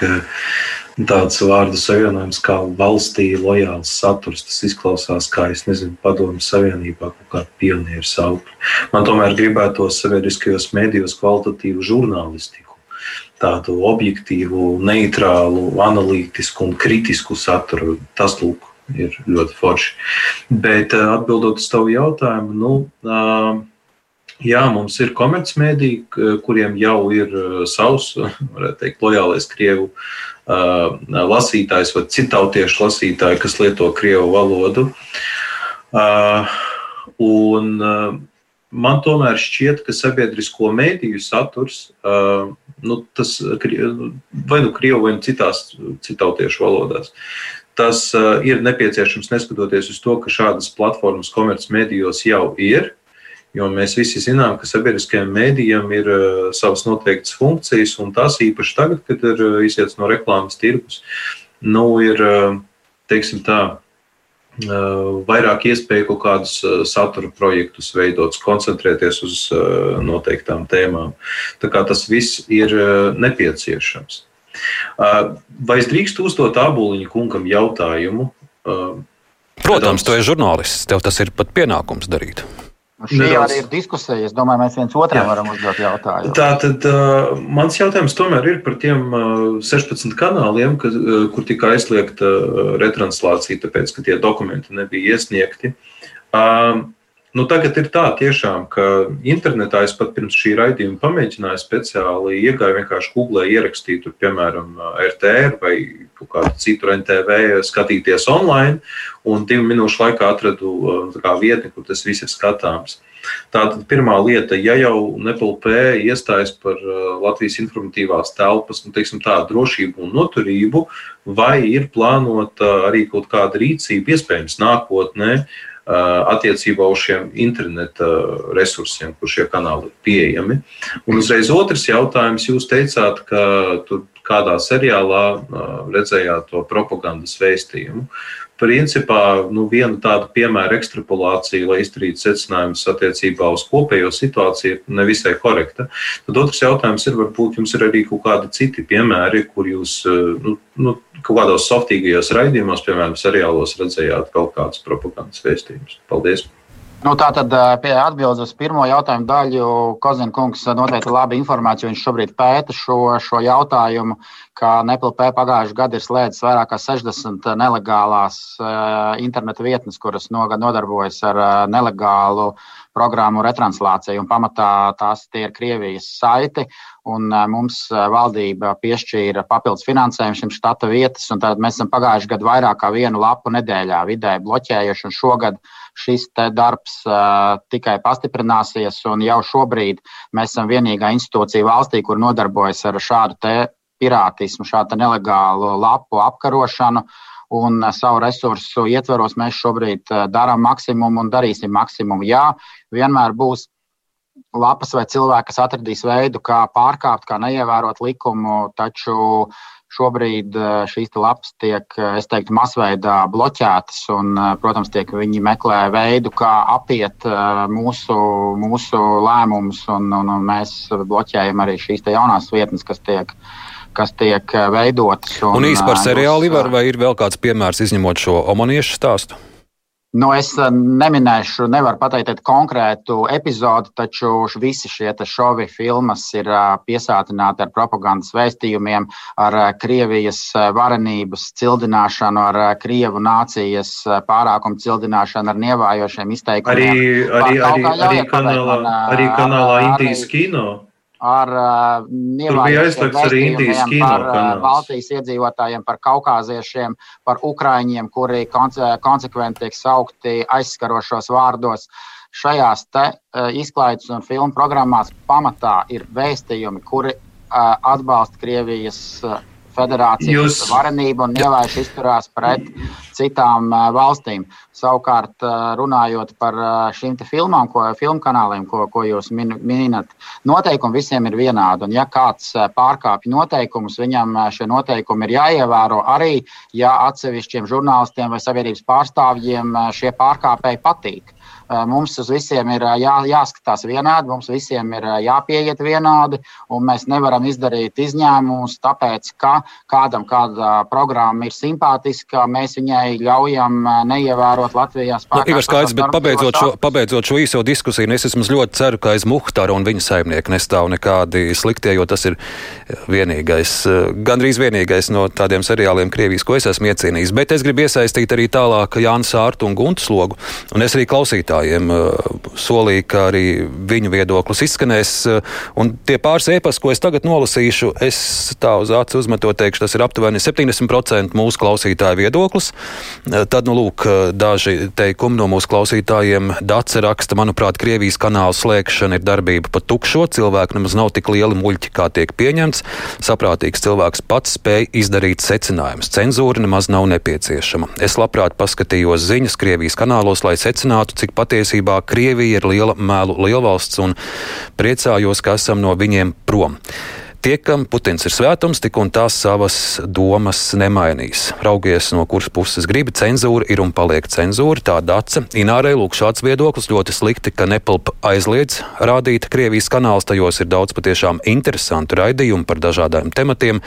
tāds vārdu savienojums kā valstī lojāls saturs. Tas izklausās kā, es nezinu, padomju savienībā kaut kāda pionieru saukļa. Man tomēr gribētos sabiedriskajos mēdījos kvalitatīvu žurnālistiku. Tādu objektīvu, neitrālu, analītisku un kritisku saturu. Tas, lūk, ir ļoti forši. Bet atbildot uz tavu jautājumu, nu, jā, mums ir komercmediji, kuriem jau ir savs, [LAUGHS] varētu teikt, lojālais Krievu Uh, lasītājs vai citautiešu lasītāji, kas lieto krievu valodu. Uh, un uh, man tomēr šķiet, ka sabiedrisko mēdīju saturs, nu, tas vai nu krievu, vai nu citās citautiešu valodās, tas ir nepieciešams neskatoties uz to, ka šādas platformas komercmedijos jau ir. Jo mēs visi zinām, ka sabiedriskajiem mēdījiem ir uh, savas noteiktas funkcijas, un tās īpaši tagad, kad ir uh, iziets no reklāmas tirgus, nu, ir, uh, teiksim tā, vairāk iespēju kaut kādus satura projektus veidot, koncentrēties uz noteiktām tēmām. Tas viss ir nepieciešams. Vai es drīkstu uzdot aboliņu kungam jautājumu?
Protams, tu esi žurnālists, tev tas ir pat pienākums darīt.
Nu, šī Nedaudz. arī ir diskusija. Es domāju, mēs viens otram Jā. varam uzdot jautājumu.
Tā tad uh, mans jautājums tomēr ir par tiem uh, 16 kanāliem, ka, uh, kur tika aizliegta uh, retranslācija, tāpēc, ka tie dokumenti nebija iesniegti. Uh, Nu, tagad ir tā, tiešām, ka internetā es pat pirms šī raidījuma pamēģināju speciāli iegāju vienkārši Google, ierakstīt, tur, piemēram, RTR vai kādu citu NTV, skatīties online, un divu minūšu laikā atradu kā, vietni, kur tas viss ir skatāms. Tātad pirmā lieta, ja jau NPLP iestājas par Latvijas informatīvās telpas nu, teiksim, tā, drošību un noturību, vai ir plānota arī kaut kāda rīcība, iespējams, nākotnē, attiecībā uz šiem interneta resursiem, kur šie kanāli ir pieejami. Un uzreiz otrs jautājums. Jūs teicāt, ka tur kādā seriālā redzējāt to propagandas vēstījumu. principā nu, viena tāda piemēra ekstrapolācija, lai izdarītu secinājumus attiecībā uz kopējo situāciju, ir nevisai korekta. Tad otrs jautājums ir, varbūt jums ir arī kaut kādi citi piemēri, kur jūs nu, nu, kaut kādos softīgajos raidījumos, piemēram, seriālos redzējāt kaut kādus propagandas vēstījumus. Paldies!
Nu, tā tad atbildes uz pirmo jautājumu daļu Kozina kungs noteikti labi informāciju. Viņš šobrīd pēta šo, šo jautājumu, ka NPLP pagājušajā gadā ir slēdzis vairāk kā 60 nelegālās interneta vietnes, kuras nodarbojas ar nelegālu programmu retranslāciju. Pamatā tās ir Krievijas saiti. Un mums valdība piešķīra papildus finansējumu šim štata vietas. Tad mēs esam pagājušajā gadā vairāk kā vienu lapu nedēļā vidēji bloķējuši. Šogad šis darbs tikai pastiprināsies. Jau šobrīd mēs esam vienīgā institūcija valstī, kur nodarbojas ar šādu pirātismu, šādu nelegālu lapu apkarošanu. Un savu resursu ietveros mēs šobrīd darām maksimumu un darīsim maksimumu. Jā, vienmēr būs lapas vai cilvēki, kas atradīs veidu, kā pārkāpt, kā neievērot likumu, taču uh, Šobrīd eh, šīs lapas tiek, eh, es teiktu, masveidā bloķētas, un, eh, protams, tiek viņi meklē veidu, kā apiet mūsu, mūsu lēmumus, un, un, un mēs bloķējam arī šīs jaunās vietnes, kas tiek kas tiek veidotas.
Un, un īstenībā par seriālu vai ir vēl kāds piemērs, izņemot šo omaniešu stāstu?
Nu, es eh, neminēšu, nevaru pateikt konkrētu epizodi, taču visi šie šovi filmas ir eh, piesātināti ar propagandas vēstījumiem, ar eh, Krievijas varenības cildināšanu, ar Krievu nācijas pārākumu cildināšanu, ar nievājošiem izteikumiem.
Arī, arī, arī, arī, kanālā, arī kanālā Indijas kino
ar uh, vēstījumiem par uh, Baltijas iedzīvotājiem, par kaukāziešiem, par ukraiņiem, kuri konse konsekventi tiek saukti aizskarošos vārdos. Šajās te uh, izklaides un filmu programmās pamatā ir vēstījumi, kuri uh, atbalsta Krievijas uh, federācijas Jūs... varenību un ievērš izturās pret citām valstīm. Savukārt, runājot par šīm filmām, ko filmu kanāliem, ko, ko jūs min, minat, noteikumi visiem ir vienādi. Un, ja kāds pārkāpj noteikumus, viņam šie noteikumi ir jāievēro arī, ja atsevišķiem žurnālistiem vai sabiedrības pārstāvjiem šie pārkāpēji patīk. Mums uz visiem ir jā, jāskatās vienādi, mums visiem ir jāpieiet vienādi, un mēs nevaram izdarīt izņēmumus, tāpēc, ka kādam kāda programma ir simpātiska, mēs viņai ļaujam neievērot Latvijā spēkā.
Nu, ir skaidrs, bet pabeidzot šo, pabeidzot šo īso diskusiju, es esmu ļoti ceru, ka aiz Muhtāra un viņa saimnieka nestāv nekādi sliktie, jo tas ir vienīgais, gandrīz vienīgais no tādiem seriāliem Krievijas, ko es esmu iecienījis. Bet es gribu iesaistīt arī tālāk Jānis Sārtu un Guntu slogu, un es arī klausītāju klausītājiem solīja, ka arī viņu viedoklis izskanēs. Un tie pāris ēpas, ko es tagad nolasīšu, es tā uz acu uzmetot teikšu, tas ir aptuveni 70% mūsu klausītāju viedoklis. Tad, nu, lūk, daži teikumi no mūsu klausītājiem. Dace raksta, manuprāt, Krievijas kanāla slēgšana ir darbība pa tukšo. Cilvēku nemaz nav tik lieli muļķi, kā tiek pieņemts. Saprātīgs cilvēks pats spēj izdarīt secinājumus. Cenzūra nemaz nav nepieciešama. Es labprāt paskatījos ziņas Krievijas kanālos, lai secinātu, cik pat patiesībā Krievija ir liela mēlu lielvalsts un priecājos, ka esam no viņiem prom. Tie, kam Putins ir svētums, tik un tās savas domas nemainīs. Raugies, no kuras puses gribi, cenzūra ir un paliek cenzūra. Tā daca. Inārai lūk šāds viedoklis ļoti slikti, ka Nepalpa aizliedz rādīt Krievijas kanāls. Tajos ir daudz patiešām interesantu raidījumu par dažādiem tematiem.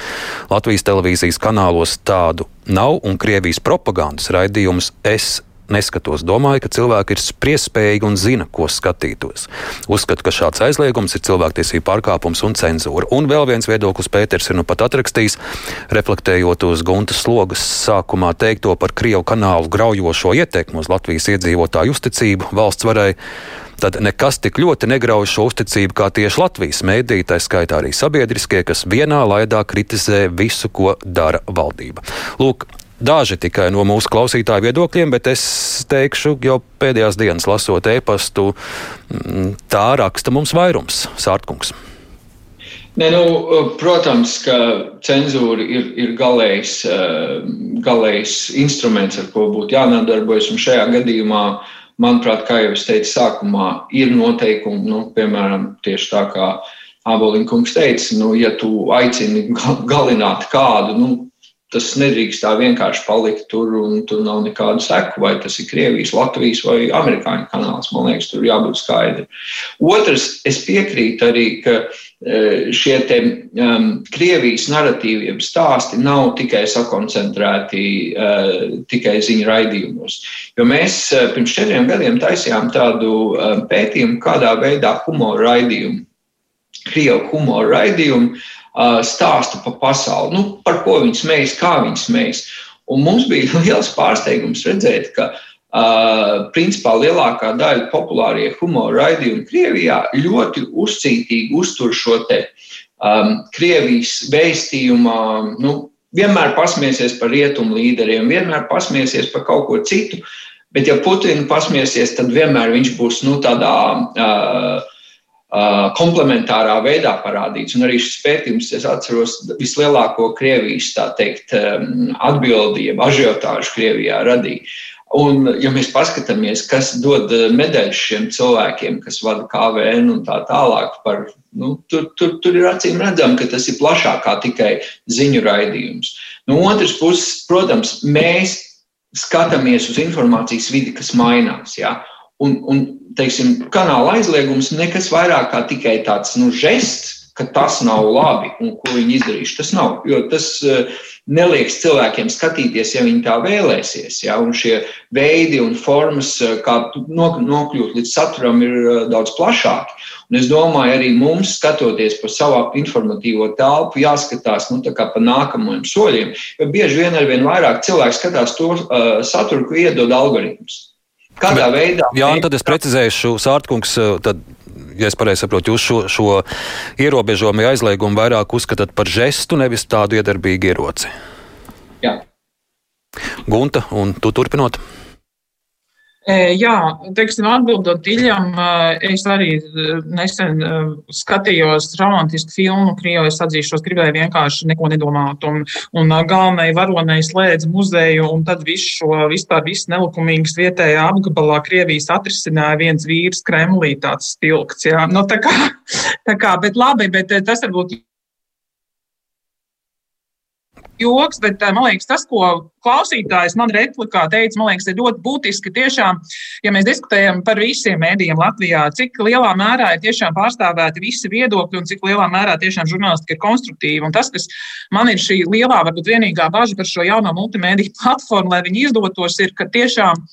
Latvijas televīzijas kanālos tādu nav, un Krievijas propagandas raidījumus es neskatos. Domāju, ka cilvēki ir spriestspējīgi un zina, ko skatītos. Uzskatu, ka šāds aizliegums ir cilvēktiesību pārkāpums un cenzūra. Un vēl viens viedoklis Pēters ir nu pat atrakstījis, reflektējot uz Guntas slogas sākumā teikto par Krievu kanālu graujošo ietekmu uz Latvijas iedzīvotāju uzticību valsts varai tad nekas tik ļoti negrauj šo uzticību kā tieši Latvijas mēdīte, tā skaitā arī sabiedriskie, kas vienā laidā kritizē visu, ko dara valdība. Lūk, Daži tikai no mūsu klausītāju viedokļiem, bet es teikšu, jau pēdējās dienas lasot e-pastu, mm, tā raksta mums vairums Sārtkungs.
Ne, nu, protams, ka cenzūra ir, ir galējs, eh, galējs instruments, ar ko būtu jānodarbojas. Šajā gadījumā, manuprāt, kā jau es teicu, sākumā ir noteikumi, nu, piemēram, tieši tā kā Abolīna kungs teica, nu, ja tu aicini galināt kādu, nu, tas nedrīkst tā vienkārši palikt tur, un tur nav nekādu seku, vai tas ir Krievijas, Latvijas vai Amerikāņu kanāls. Man liekas, tur jābūt skaidri. Otrs, es piekrītu arī, ka e, šie te, um, Krievijas narratīviem stāsti nav tikai sakoncentrēti uh, tikai ziņu raidījumos. Jo mēs uh, pirms četriem gadiem taisījām tādu uh, pētījumu, kādā veidā humora raidījumu, Krievu humora raidījumu stāsta pa pasauli, nu, par ko viņi smējas, kā viņi smējas. Un mums bija [LAUGHS] liels pārsteigums redzēt, ka Uh, principā lielākā daļa populārie humora raidījumi Krievijā ļoti uzcītīgi uztur šo te um, Krievijas vēstījumu. Nu, vienmēr pasmiesies par rietumu līderiem, vienmēr pasmiesies par kaut ko citu, bet ja Putinu pasmiesies, tad vienmēr viņš būs nu, tādā. Uh, komplementārā veidā parādīts. Un arī šis pētījums, es atceros, vislielāko Krievijas teikt, atbildi, jeb ažiotāžu Krievijā radīja. Un, ja mēs paskatāmies, kas dod medaļas šiem cilvēkiem, kas vada KVN un tā tālāk, par, nu, tur, tur, tur ir acīm redzams, ka tas ir plašāk kā tikai ziņu raidījums. No otras puses, protams, mēs skatāmies uz informācijas vidi, kas mainās. Ja? Un, un teiksim, kanāla aizliegums nekas vairāk kā tikai tāds nu, žests, ka tas nav labi un ko viņi izdarījuši. Tas nav, jo tas uh, nelieks cilvēkiem skatīties, ja viņi tā vēlēsies. Ja? Un šie veidi un formas, uh, kā nokļūt līdz saturam, ir uh, daudz plašāki. Un es domāju, arī mums, skatoties pa savu informatīvo telpu, jāskatās nu, pa nākamajiem soļiem. Jo bieži vien ar vien vairāk cilvēku skatās to uh, saturu, ko iedod algoritms. Kādā Bet, veidā?
Jā, un tad es precizēšu, Sārtkungs, eh, tad, ja es pareizi saprotu, jūs šo, šo ierobežojumu aizliegumu vairāk uzskatāt par žestu, nevis tādu iedarbīgu ieroci.
Jā.
Gunta, un tu turpinot?
Jā, teiksim, atbildot Iļam, es arī nesen skatījos romantisku filmu, Krievijas atzīšos, gribēju vienkārši neko nedomāt. Un, un galvenai varonei slēdz muzeju, un tad visu šo vispār visu nelikumīgas vietējā apgabalā Krievijas atrisināja viens vīrs Kremlī tāds stilkts. Jā. Nu, tā kā, tā kā, bet labi, bet tas varbūt joks, bet man liekas, tas, ko klausītājs man replikā teica, man liekas, ir ļoti būtiski. Tiešām, ja mēs diskutējam par visiem mēdījiem Latvijā, cik lielā mērā ir tiešām pārstāvēti visi viedokļi un cik lielā mērā tiešām žurnālistika ir konstruktīva. Un tas, kas man ir šī lielā, varbūt vienīgā bažas par šo jauno multimediju [LAUGHS] platformu, lai viņi izdotos, ir, ka tiešām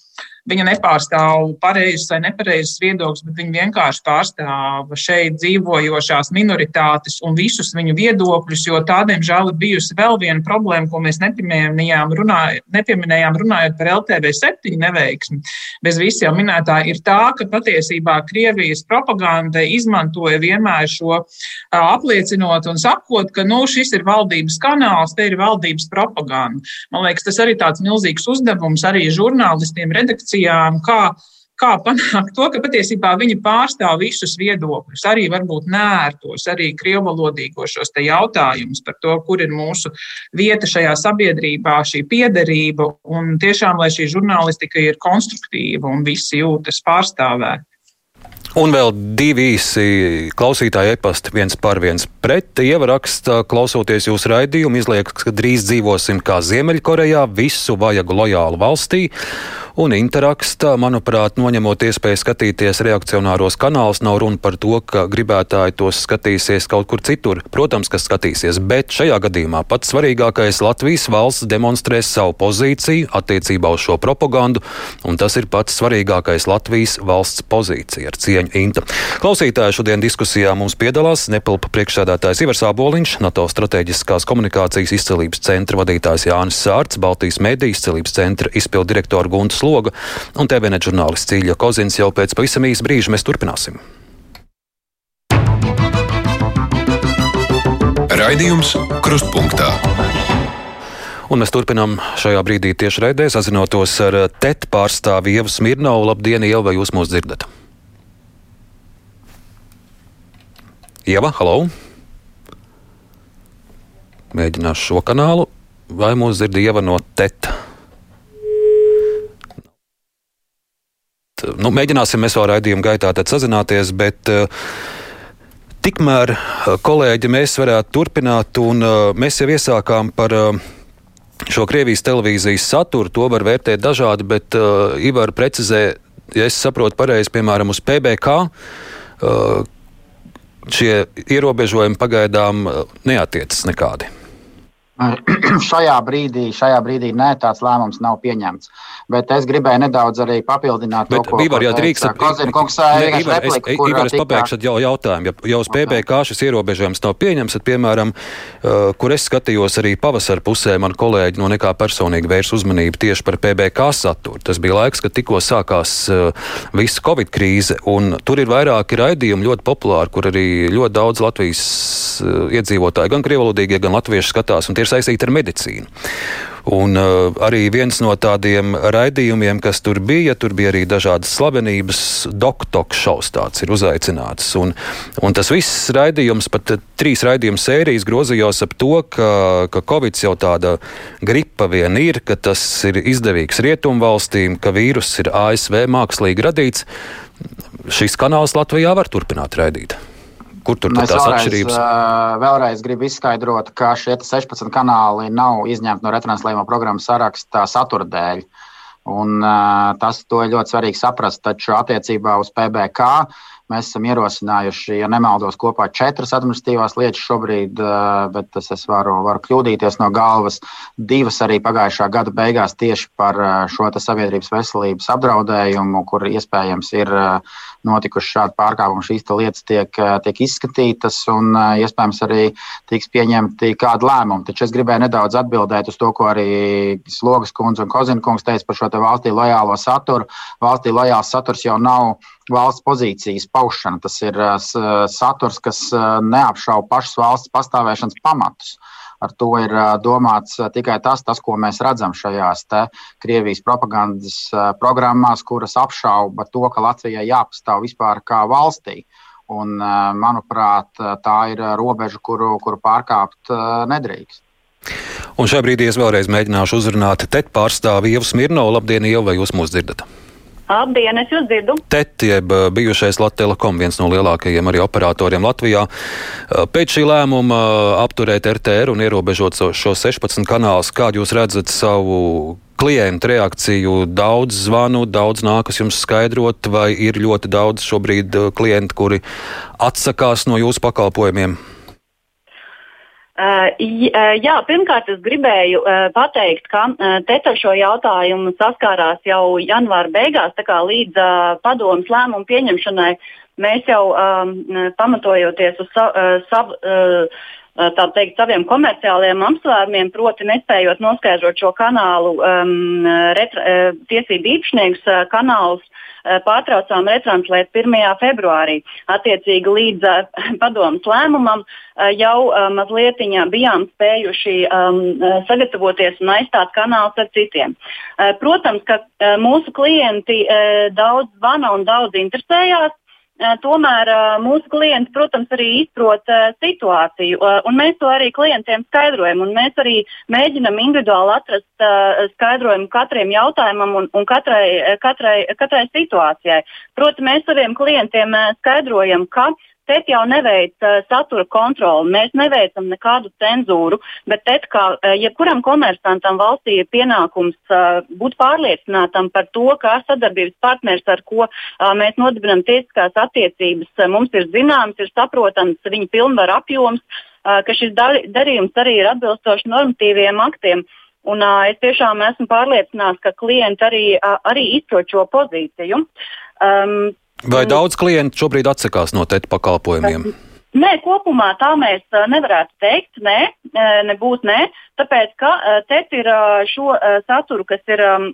Viņa nepārstāv pareizes vai nepareizes viedokļus, bet viņa vienkārši pārstāv šeit dzīvojošās minoritātes un visus viņu viedokļus, jo tādiem žēl ir bijusi vēl viena problēma, ko mēs nepieminējām, runāj, nepieminējām runājot par LTV septiņu neveiksmi. Bez visiem minētā ir tā, ka patiesībā Krievijas propaganda izmantoja vienmēr šo apliecinot un sakot, ka nu, šis ir valdības kanāls, te ir valdības propaganda. Man liekas, tas arī tāds milzīgs uzdevums arī žurnālistiem, redakcijiem diskusijām, kā, kā panākt to, ka patiesībā viņi pārstāv visus viedokļus, arī varbūt nērtos, arī krievvalodīgos šos jautājumus par to, kur ir mūsu vieta šajā sabiedrībā, šī piederība, un tiešām, lai šī žurnālistika ir konstruktīva un visi jūtas pārstāvēti.
Un vēl divi īsi klausītāji e-pasti, viens par viens pret. Ieva raksta, klausoties jūsu raidījumu, izliekas, ka drīz dzīvosim kā Ziemeļkorejā, visu vajag lojālu valstī. Un interakstā, manuprāt, noņemot iespēju skatīties reakcionāros kanālus, nav runa par to, ka gribētāji tos skatīsies kaut kur citur. Protams, ka skatīsies, bet šajā gadījumā pats svarīgākais Latvijas valsts demonstrēs savu pozīciju attiecībā uz šo propagandu, un tas ir pats svarīgākais Latvijas valsts pozīcija ar cieņu Inta. Klausītāji šodien diskusijā mums piedalās Nepilpa priekšsēdētājs Ivars Āboliņš, NATO strateģiskās komunikācijas izcelības centra vadītājs Jānis Sārts, Baltijas mediju izcelības centra izpildu direktora Guntas sloga, un TVNet žurnālists Cīļa Kozins jau pēc pavisam īsa brīža mēs turpināsim.
Raidījums Krustpunktā.
Un mēs turpinām šajā brīdī tieši raidē, sazinoties ar TET pārstāvi Ievu Smirnovu. Labdien, Ieva, vai jūs mūs dzirdat? Ieva, halo! Mēģināšu šo kanālu, vai mūs dzird Ieva no TET? Nu, mēģināsim mēs vēl raidījuma gaitā sazināties, bet uh, tikmēr, uh, kolēģi, mēs varētu turpināt, un uh, mēs jau iesākām par šo Krievijas televīzijas saturu, to var vērtēt dažādi, bet uh, Ivar precizē, ja es saprotu pareizi, piemēram, uz PBK. Uh, šie ierobežojumi pagaidām uh, neatiecas nekādi. [CLEARS THROAT]
šajā brīdī, šajā brīdī nē, tāds lēmums nav pieņemts. Bet es gribēju nedaudz arī papildināt
Bet, to, ko Ivar, ja drīkst,
Kozinkungs
Ivar, es, Ivar, es pabeigšu jau jautājumu. Ja, ja uz PBK šis ierobežojums nav pieņemts, tad, piemēram, uh, kur es skatījos arī pavasara pusē, man kolēģi no nekā personīgi vērs uzmanību tieši par PBK saturu. Tas bija laiks, kad tikko sākās uh, visa Covid krīze, un tur ir vairāki raidījumi ļoti populāri, kur arī ļoti daudz Latvijas uh, iedzīvotāji, gan krievalodīgie, gan latvieši skatās. Ir saistīti ar medicīnu. Un, uh, arī viens no tādiem raidījumiem, kas tur bija, tur bija arī dažādas slavenības, doktora šausmas tāds ir uzaicināts. Un, un tas viss raidījums, pat trīs raidījumu sērijas grozījās ap to, ka, ka Covid jau tāda gripa vien ir, ka tas ir izdevīgs rietumvalstīm, ka vīrus ir ASV mākslīgi radīts. Šis kanāls Latvijā var turpināt raidīt. Kur tur
tās
vēlreiz, atšķirības?
Vēlreiz gribu izskaidrot, ka šie 16 kanāli nav izņemti no retranslējuma programmas saraksta satura dēļ. Un, tas to ir ļoti svarīgi saprast. Taču attiecībā uz PBK Mēs esam ierosinājuši, ja nemaldos, kopā četras administratīvās lietas šobrīd, bet es, es varu, varu kļūdīties no galvas. Divas arī pagājušā gada beigās tieši par šo sabiedrības veselības apdraudējumu, kur iespējams ir eh, notikuši šādi pārkāpumi. Šīs lietas tiek, tiek izskatītas un iespējams arī tiks pieņemti kādi lēmumi. Taču es gribēju nedaudz atbildēt uz to, ko arī Slogas kundze un Kozina kungs teica par šo valstī lojālo saturu. Valstī lojāls saturs jau nav valsts pozīcijas paušana. Tas ir saturs, kas neapšauba pašas valsts pastāvēšanas pamatus. Ar to ir domāts tikai tas, tas ko mēs redzam šajās Krievijas propagandas programmās, kuras apšauba to, ka Latvijai jāpastāv vispār kā valstī. Un, manuprāt, tā ir robeža, kuru, kuru pārkāpt nedrīkst.
Un šajā brīdī es vēlreiz mēģināšu uzrunāt TET pārstāvi Ievu Smirnovu. Labdien, Ieva, vai jūs mūs dzirdat?
Labdien, es jūs dzirdu.
TET, jeb eh, bijušais Latvijas Telekom, viens no lielākajiem arī operatoriem Latvijā. Eh, pēc šī lēmuma eh, apturēt RTR un ierobežot šo 16 kanālus, kādu jūs redzat savu klientu reakciju? Daudz zvanu, daudz nākas jums skaidrot, vai ir ļoti daudz šobrīd klientu, kuri atsakās no jūsu pakalpojumiem?
Uh, jā, pirmkārt, es gribēju uh, pateikt, ka uh, TET ar šo jautājumu saskārās jau janvāra beigās, tā kā līdz padomus lēmumu pieņemšanai mēs jau pamatojoties uz savu tā teikt, saviem komerciāliem apsvērumiem, proti, nespējot noskaidrot šo kanālu um, retra, tiesību īpašniekus, kanālus pārtraucām retranslēt 1. februārī. Attiecīgi līdz [LAUGHS] uh, padomus lēmumam uh, jau mazliet bijām spējuši um, sagatavoties un aizstāt kanālus ar citiem. Protams, ka mūsu klienti daudz zvana un daudz interesējās. Tomēr mūsu klienti, protams, arī izprot situāciju, un mēs to arī klientiem skaidrojam. Mēs arī mēģinam individuāli atrast skaidrojumu katram jautājumam un, un katrai, katrai, katrai situācijai. Proti, mēs saviem klientiem skaidrojam, ka TET jau neveic uh, satura kontroli, mēs neveicam nekādu cenzūru, bet TET kā uh, jebkuram komersantam valstī ir pienākums uh, būt pārliecinātam par to, kā sadarbības partners, ar ko uh, mēs nodibinām tiesiskās attiecības, uh, mums ir zināms, ir saprotams viņa pilnvaru apjoms, uh, ka šis dar darījums arī ir atbilstoši normatīviem aktiem. Un, uh, es tiešām esmu pārliecināts, ka klienti arī, uh, arī izprot šo pozīciju. Um,
Vai mm. daudz klientu šobrīd atsakās no TET pakalpojumiem?
Nē, kopumā tā mēs nevarētu teikt. Nē, nebūtu nē, tāpēc ka TET ir šo saturu, kas ir um,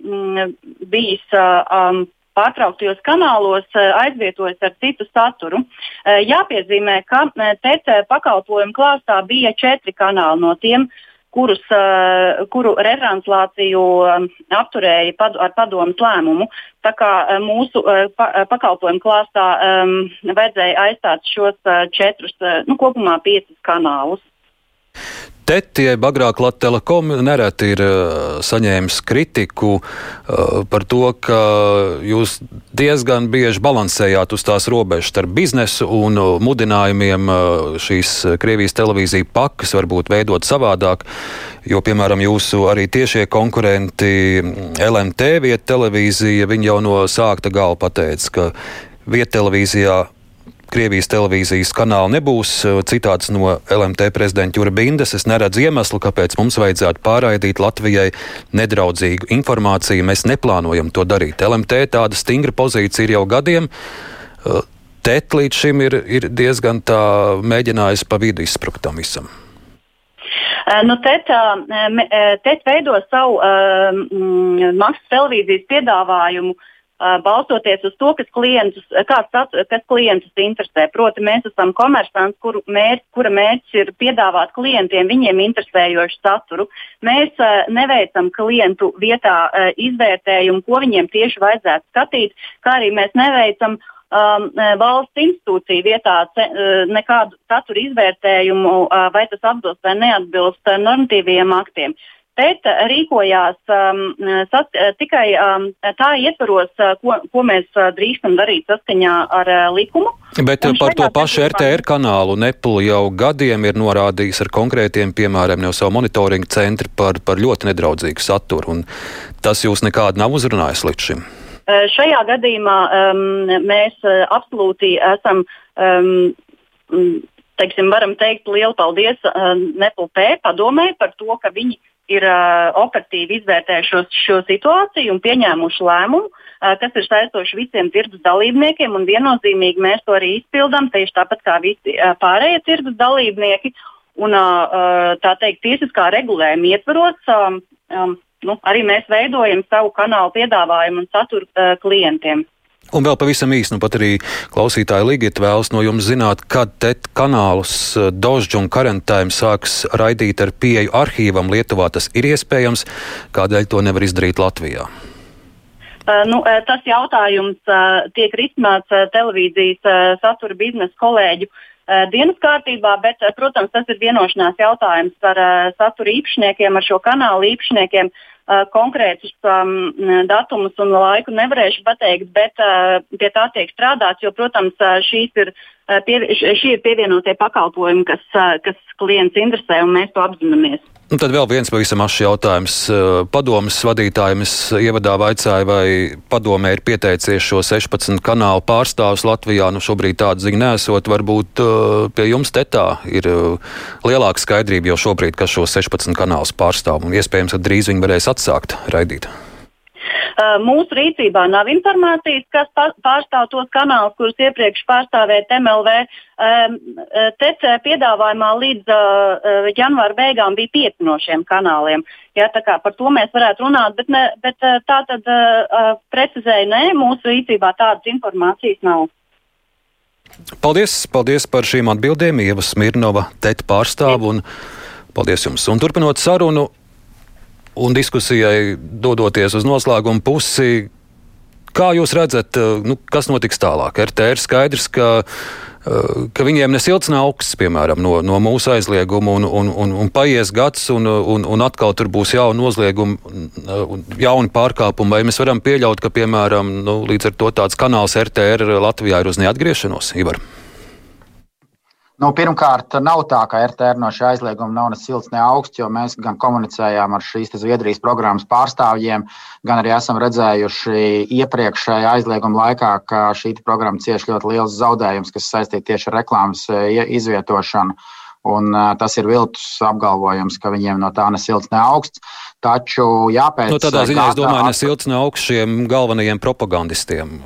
bijis. Um, pārtrauktajos kanālos aizvietojas ar citu saturu. Jāpiezīmē, ka TET pakalpojumu klāstā bija četri kanāli no tiem kurus, uh, kuru retranslāciju um, apturēja pad, ar padomu lēmumu. Tā kā uh, mūsu pa, pakalpojumu klāstā um, vajadzēja aizstāt šos četrus, nu, kopumā piecus kanālus.
Tetie agrāk Latvijas Telekom nereti ir uh, saņēmis kritiku uh, par to, ka jūs diezgan bieži balansējāt uz tās robežas starp biznesu un uh, mudinājumiem šīs Krievijas televīzija pakas varbūt veidot savādāk. Jo, piemēram, jūsu arī tiešie konkurenti LMT vieta televīzija, viņi jau no sākta gala pateica, ka vieta televīzijā Krievijas televīzijas kanāla nebūs. Citāts no LMT prezidenta Jura Bindes. Es neredzu iemeslu, kāpēc mums vajadzētu pārraidīt Latvijai nedraudzīgu informāciju. Mēs neplānojam to darīt. LMT tāda stingra pozīcija ir jau gadiem. TET līdz šim ir, ir diezgan tā mēģinājis pa vidu izsprukt tam visam.
Nu, TET, TET veido savu uh, maksas televīzijas piedāvājumu uh, balstoties uz to, kas klientus, kāds, kas klientus interesē. Proti, mēs esam komersants, kuru mērķi, kura mērķis ir piedāvāt klientiem viņiem interesējošu saturu. Mēs neveicam klientu vietā izvērtējumu, ko viņiem tieši vajadzētu skatīt, kā arī mēs neveicam um, valsts institūciju vietā ce, nekādu satura izvērtējumu, vai tas atbilst vai neatbilst normatīviem aktiem. Bet rīkojās um, sas, tikai um, tā ietvaros, ko, ko mēs drīkstam darīt saskaņā ar uh, likumu.
Bet un par to pašu RTR kanālu Neplu jau gadiem ir norādījis ar konkrētiem piemēriem no savu monitoringa centru par, par ļoti nedraudzīgu saturu. Tas jūs nekādu nav uzrunājis līdz šim.
Šajā gadījumā um, mēs uh, absolūti esam. Um, Teiksim, varam teikt lielu paldies uh, Nepulpē padomē par to, ka viņi ir uh, operatīvi izvērtējuši šo, šo situāciju un pieņēmuši lēmumu, uh, kas ir saistoši visiem tirgus dalībniekiem. Viennozīmīgi mēs to arī izpildām, tieši tāpat kā visi uh, pārējie tirgus dalībnieki. Un, uh, tā teikt, tiesiskā regulējuma ietvaros um, um, nu, arī mēs veidojam savu kanālu piedāvājumu un saturu uh, klientiem.
Un vēl pavisam īsi, nu pat arī klausītāji Ligita vēlas no jums zināt, kad TET kanālus eh, Dožģu un Karantēm sāks raidīt ar pieeju arhīvam Lietuvā. Tas ir iespējams, kādēļ to nevar izdarīt Latvijā?
Uh, nu, uh, tas jautājums tiek risināts televīzijas satura biznesa kolēģu dienas kārtībā, bet, protams, tas ir vienošanās jautājums ar uh, satura īpašniekiem, ar šo kanālu īpašniekiem. Uh, konkrētus um, datumus un laiku nevarēšu pateikt, bet uh, pie tā tiek strādāts, jo, protams, uh, ir, uh, pie, šī ir pievienotie pakalpojumi, kas, uh, kas klients interesē, un mēs to apzināmies.
Un tad vēl viens pavisam mašs jautājums. Uh, padomas vadītājiem es ievadā vaicāju, vai padomē ir pieteicies šo 16 kanālu pārstāvus Latvijā. Nu, šobrīd tāda ziņa nesot. Varbūt pie jums tetā ir lielāka skaidrība jau šobrīd, kas šo 16 kanālus pārstāv. Un iespējams, ka drīz viņi varēs atsākt raidīt?
Uh, mūsu rīcībā nav informācijas, kas pārstāv tos kanālus, kurus iepriekš pārstāvēja MLV. Um, uh, TEC piedāvājumā līdz uh, janvāra beigām bija pieci no šiem kanāliem. Jā, par to mēs varētu runāt, bet, ne, bet tā tad precizēji, nē, mūsu rīcībā tādas informācijas nav.
Paldies, paldies par šīm atbildēm, Ieva Smirnova, TET pārstāvu, un paldies jums. Un turpinot sarunu, un diskusijai dodoties uz noslēgumu pusi. Kā jūs redzat, eh, nu, kas notiks tālāk? RTR skaidrs, ka, eh, ka viņiem nesilts nav augsts, piemēram, no, no mūsu aizlieguma, un, un, un, un paies gads, un, un, un atkal tur būs jauni nozliegumi, jauni pārkāpumi. Vai mēs varam pieļaut, ka, piemēram, nu, līdz ar to tāds kanāls RTR Latvijā ir uz neatgriešanos? Ivar?
Nu, pirmkārt, nav tā, ka RTR no šī aizlieguma nav ne silts, ne augsts, jo mēs gan komunicējām ar šīs Zviedrijas programmas pārstāvjiem, gan arī esam redzējuši iepriekšējā aizlieguma laikā, ka šī programma cieš ļoti liels zaudējums, kas saistīts tieši ar reklāmas e, izvietošanu. Un, uh, tas ir viltus apgalvojums, ka viņiem no tā ne silts, ne augsts. Taču, jāpēc.
No nu, tādā ziņā es domāju, ne silts, ne augsts šiem galvenajiem propagandistiem.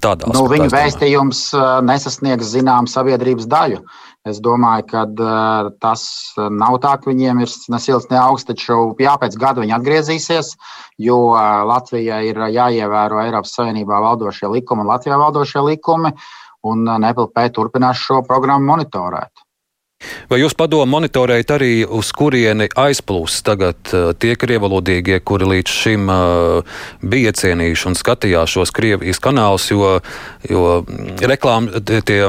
Tādā nu, viņa vēstījums nesasniegs zināmu sabiedrības daļu. Es domāju, ka uh, tas nav tā, ka viņiem ir ne silts, ne augsts, taču jā, pēc gada viņi atgriezīsies, jo uh, Latvijai ir jāievēro Eiropas Savienībā valdošie likumi un Latvijā valdošie likumi, un uh, NPLP turpinās šo programmu monitorēt.
Vai jūs padomu monitorējat arī, uz kurieni aizplūst tagad uh, tie krievalodīgie, kuri līdz šim uh, bija cienījuši un skatījās šos Krievijas kanālus, jo, jo reklāmas tie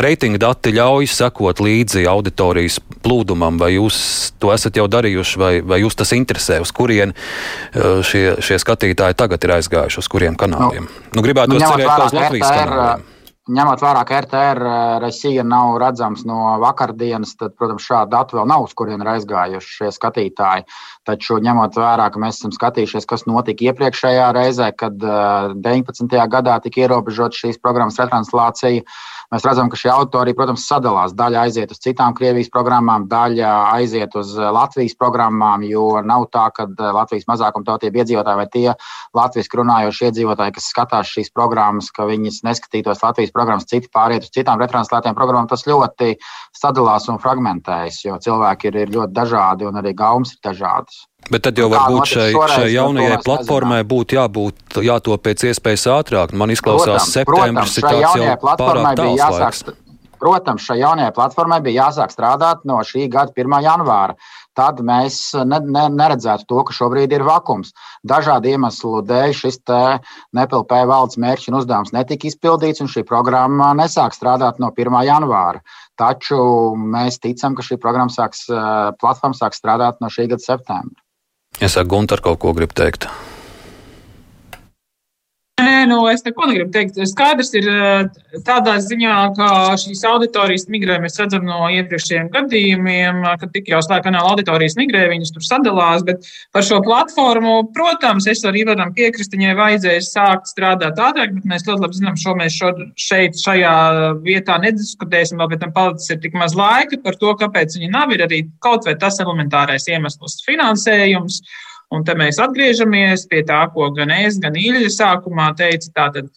reitinga dati ļauj sekot līdzi auditorijas plūdumam, vai jūs to esat jau darījuši, vai, vai jūs tas interesē, uz kurien uh, šie, šie skatītāji tagad ir aizgājuši, uz kuriem kanāliem? Nu, nu gribētu nu, cerēt, ka uz Latvijas kanāliem.
Ņemot vērā, ka RTR Resija nav redzams no vakardienas, tad, protams, šādu datu vēl nav, uz kurien aizgājuši šie skatītāji. Taču, ņemot vērā, ka mēs esam skatījušies, kas notika iepriekšējā reizē, kad 19. gadā tika ierobežota šīs programmas retranslācija, Mēs redzam, ka šie autori, protams, sadalās. Daļa aiziet uz citām Krievijas programmām, daļa aiziet uz eh, Latvijas programmām, jo nav tā, ka eh, Latvijas mazākumtautību iedzīvotāji vai tie latviešu runājošie iedzīvotāji, kas skatās šīs programmas, ka viņas neskatītos Latvijas programmas, citi pāriet uz citām retranslētām programmām. Tas ļoti sadalās un fragmentējas, jo cilvēki ir, ir ļoti dažādi un arī gaumas ir dažādas.
Bet tad jau varbūt šai, šai jaunajai platformai būtu jābūt jāto pēc iespējas ātrāk. Man izklausās, ka septembris ir tāds jau pārāk tāls laiks.
Protams, šai jaunajai platformai bija jāsāk strādāt no šī gada 1. janvāra. Tad mēs ne, ne, neredzētu to, ka šobrīd ir vakums. Dažādu iemeslu dēļ šis nepilnpēja valdes mērķis un uzdevums netika izpildīts, un šī programma nesāk strādāt no 1. janvāra. Taču mēs ticam, ka šī programma sāks, platforma sāks strādāt no šī gada septembra.
Es saku, Gunter, kaut ko grib teikt.
Nē, nu, es neko negribu teikt. Skaidrs ir eh, tādā ziņā, ka šīs auditorijas migrē, mēs redzam no iepriekšējiem gadījumiem, kad tik jau slēgta auditorijas migrē, viņas tur sadalās. Bet par šo platformu, protams, es arī varam piekrist, viņai vajadzēja sākt strādāt ātrāk, bet mēs ļoti labi zinām, šo mēs šo, šeit, šajā vietā nediskutēsim, vēl pēc tam palicis ir tik maz laika par to, kāpēc viņi nav. Ir arī kaut vai tas elementārais iemesls - finansējums. Un te mēs atgriežamies pie tā, ko gan es, gan Ilja sākumā teica. Tātad,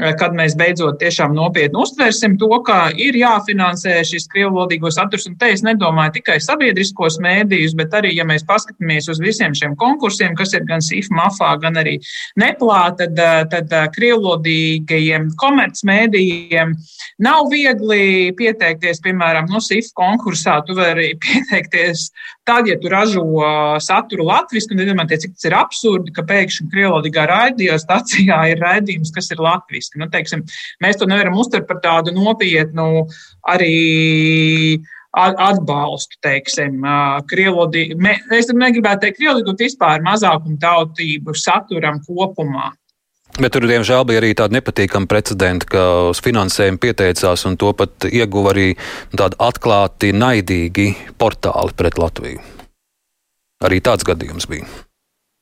kad mēs beidzot tiešām nopietni uztversim to, ka ir jāfinansē šis krievlodīgo saturs. Un te es nedomāju tikai sabiedriskos mēdījus, bet arī, ja mēs paskatāmies uz visiem šiem konkursiem, kas ir gan SIF, MAFā, gan arī Neplā, tad, eh, tad eh, krievlodīgajiem komercmēdījiem nav viegli pieteikties, piemēram, no SIF konkursā. Tu vari pieteikties tad, ja tu ražo saturu latviešu, un iedomājieties, cik tas ir absurdi, ka pēkšņi krievlodīgā radio stacijā ir raidījums, kas ir latviešu būtiski. Nu, teiksim, mēs to nevaram uztvert par tādu nopietnu arī atbalstu, teiksim, krievlodi. Es negribētu teikt krievlodi, bet vispār mazākumu tautību saturam kopumā.
Bet tur, diemžēl, bija arī tāda nepatīkama precedenta, ka uz finansējumu pieteicās un to pat ieguva arī tādi atklāti naidīgi portāli pret Latviju. Arī tāds gadījums bija.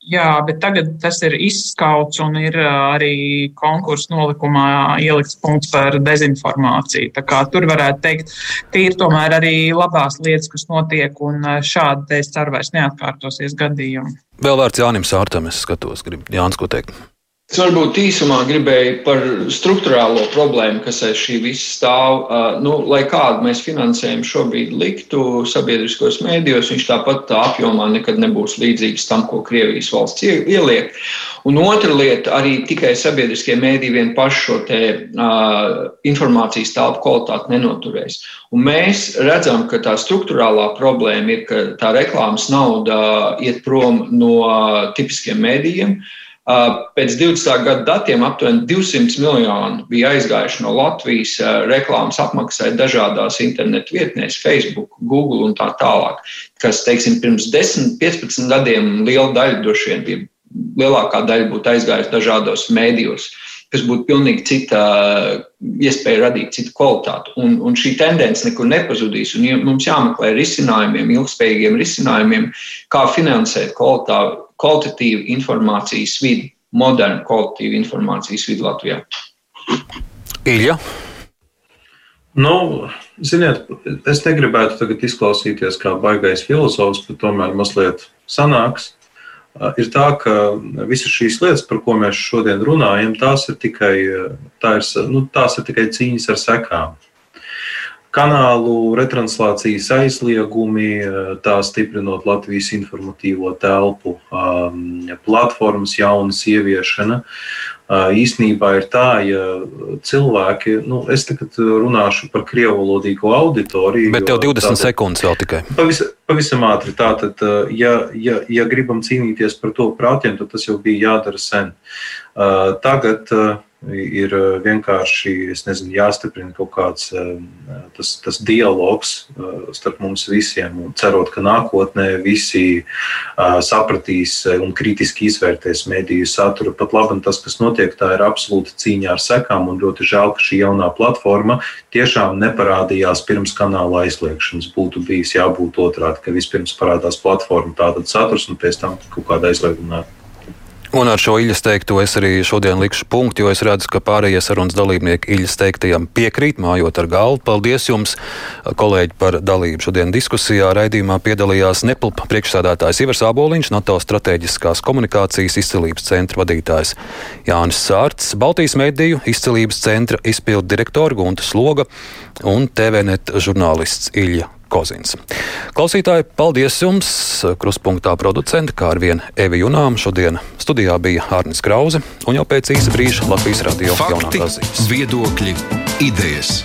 Jā, bet tagad tas ir izskauts un ir arī konkursu nolikumā ielikts punkts par dezinformāciju. Tur varētu teikt, ka ir tomēr arī labās lietas, kas notiek, un šādi, es ceru, vairs neatkārtosies gadījumi.
Vēl vārds Jānim Sārtam, es skatos, grib Jānis ko teikt.
Es varbūt īsumā gribēju par struktūrālo problēmu, kas aiz šī visa stāv. Nu, lai kādu mēs finansējumu šobrīd liktu sabiedriskos mēdījos, viņš tāpat tā apjomā nekad nebūs līdzīgs tam, ko Krievijas valsts ieliek. Un otra lieta, arī tikai sabiedriskie mēdīji vien paši šo te, uh, informācijas telpu kvalitāti nenoturēs. Un mēs redzam, ka tā struktūrālā problēma ir, ka tā reklāmas nauda iet prom no uh, tipiskiem mēdījiem. Uh, Pēc 20. gada datiem aptuveni 200 miljoni bija aizgājuši no Latvijas reklāmas apmaksai dažādās internetu vietnēs, Facebook, Google un tā tālāk. Kas, teiksim, pirms 10, 15 gadiem liela daļa droši vien bija, lielākā daļa būtu aizgājusi dažādos mēdījos, kas būtu pilnīgi cita iespēja radīt citu kvalitāti. Un, un šī tendence nekur nepazudīs. Un mums jāmeklē risinājumiem, ilgspējīgiem risinājumiem, kā finansēt kvalitāti kvalitatīvu informācijas vidi, modernu kvalitatīvu informācijas vidi Latvijā.
Ilja.
Nu, ziniet, es negribētu tagad izklausīties kā baigais filozofs, bet tomēr mazliet sanāks. Ir tā, ka visas šīs lietas, par ko mēs šodien runājam, tās ir tikai, tā ir, nu, tās ir tikai cīņas ar sekām kanālu retranslācijas aizliegumi, eh, tā stiprinot Latvijas informatīvo telpu, um, platformas jaunas ieviešana. Uh, īsnībā ir tā, ja cilvēki, nu, es tagad runāšu par krievalodīgo auditoriju.
Bet tev 20 tātad, sekundes vēl tikai.
Pavisam, pavisam ātri. Tātad, uh, ja, ja, ja gribam cīnīties par to prātiem, tad tas jau bija jādara sen. Tagad ir vienkārši nezinu, jāstiprina kaut kāds tas, tas dialogs starp mums visiem. Cerot, ka nākotnē visi sapratīs un kritiski izvērtēs mediju saturu. Pat labi, tas, kas notiek, tā ir absolūta cīņa ar sekām. Un ļoti žēl, ka šī jaunā platforma tiešām neparādījās pirms kanāla aizliegšanas. Būtu bijis jābūt otrādi, ka vispirms parādās platforma, tātad saturs un pēc tam kaut kāda aizlieguma.
Un ar šo Iļas teikto es arī šodien likšu punktu, jo es redzu, ka pārējie sarunas dalībnieki Iļas teiktajam piekrīt, mājot ar galvu. Paldies jums, kolēģi, par dalību šodien diskusijā. Raidījumā piedalījās Nepilpa priekšsādātājs Ivars Āboliņš, NATO strateģiskās komunikācijas izcelības centra vadītājs Jānis Sārts, Baltijas mediju izcelības centra izpildu direktora Gunta Sloga un TVNet žurnālists Iļa Kozins. Klausītāji, paldies jums! Kruspunktā producenti, kā ar vienu Evi Junām. Šodien studijā bija Hārnis Krause un jau pēc īsa brīža Latvijas radio jaunākās ziņas.
Viedokļi, idejas.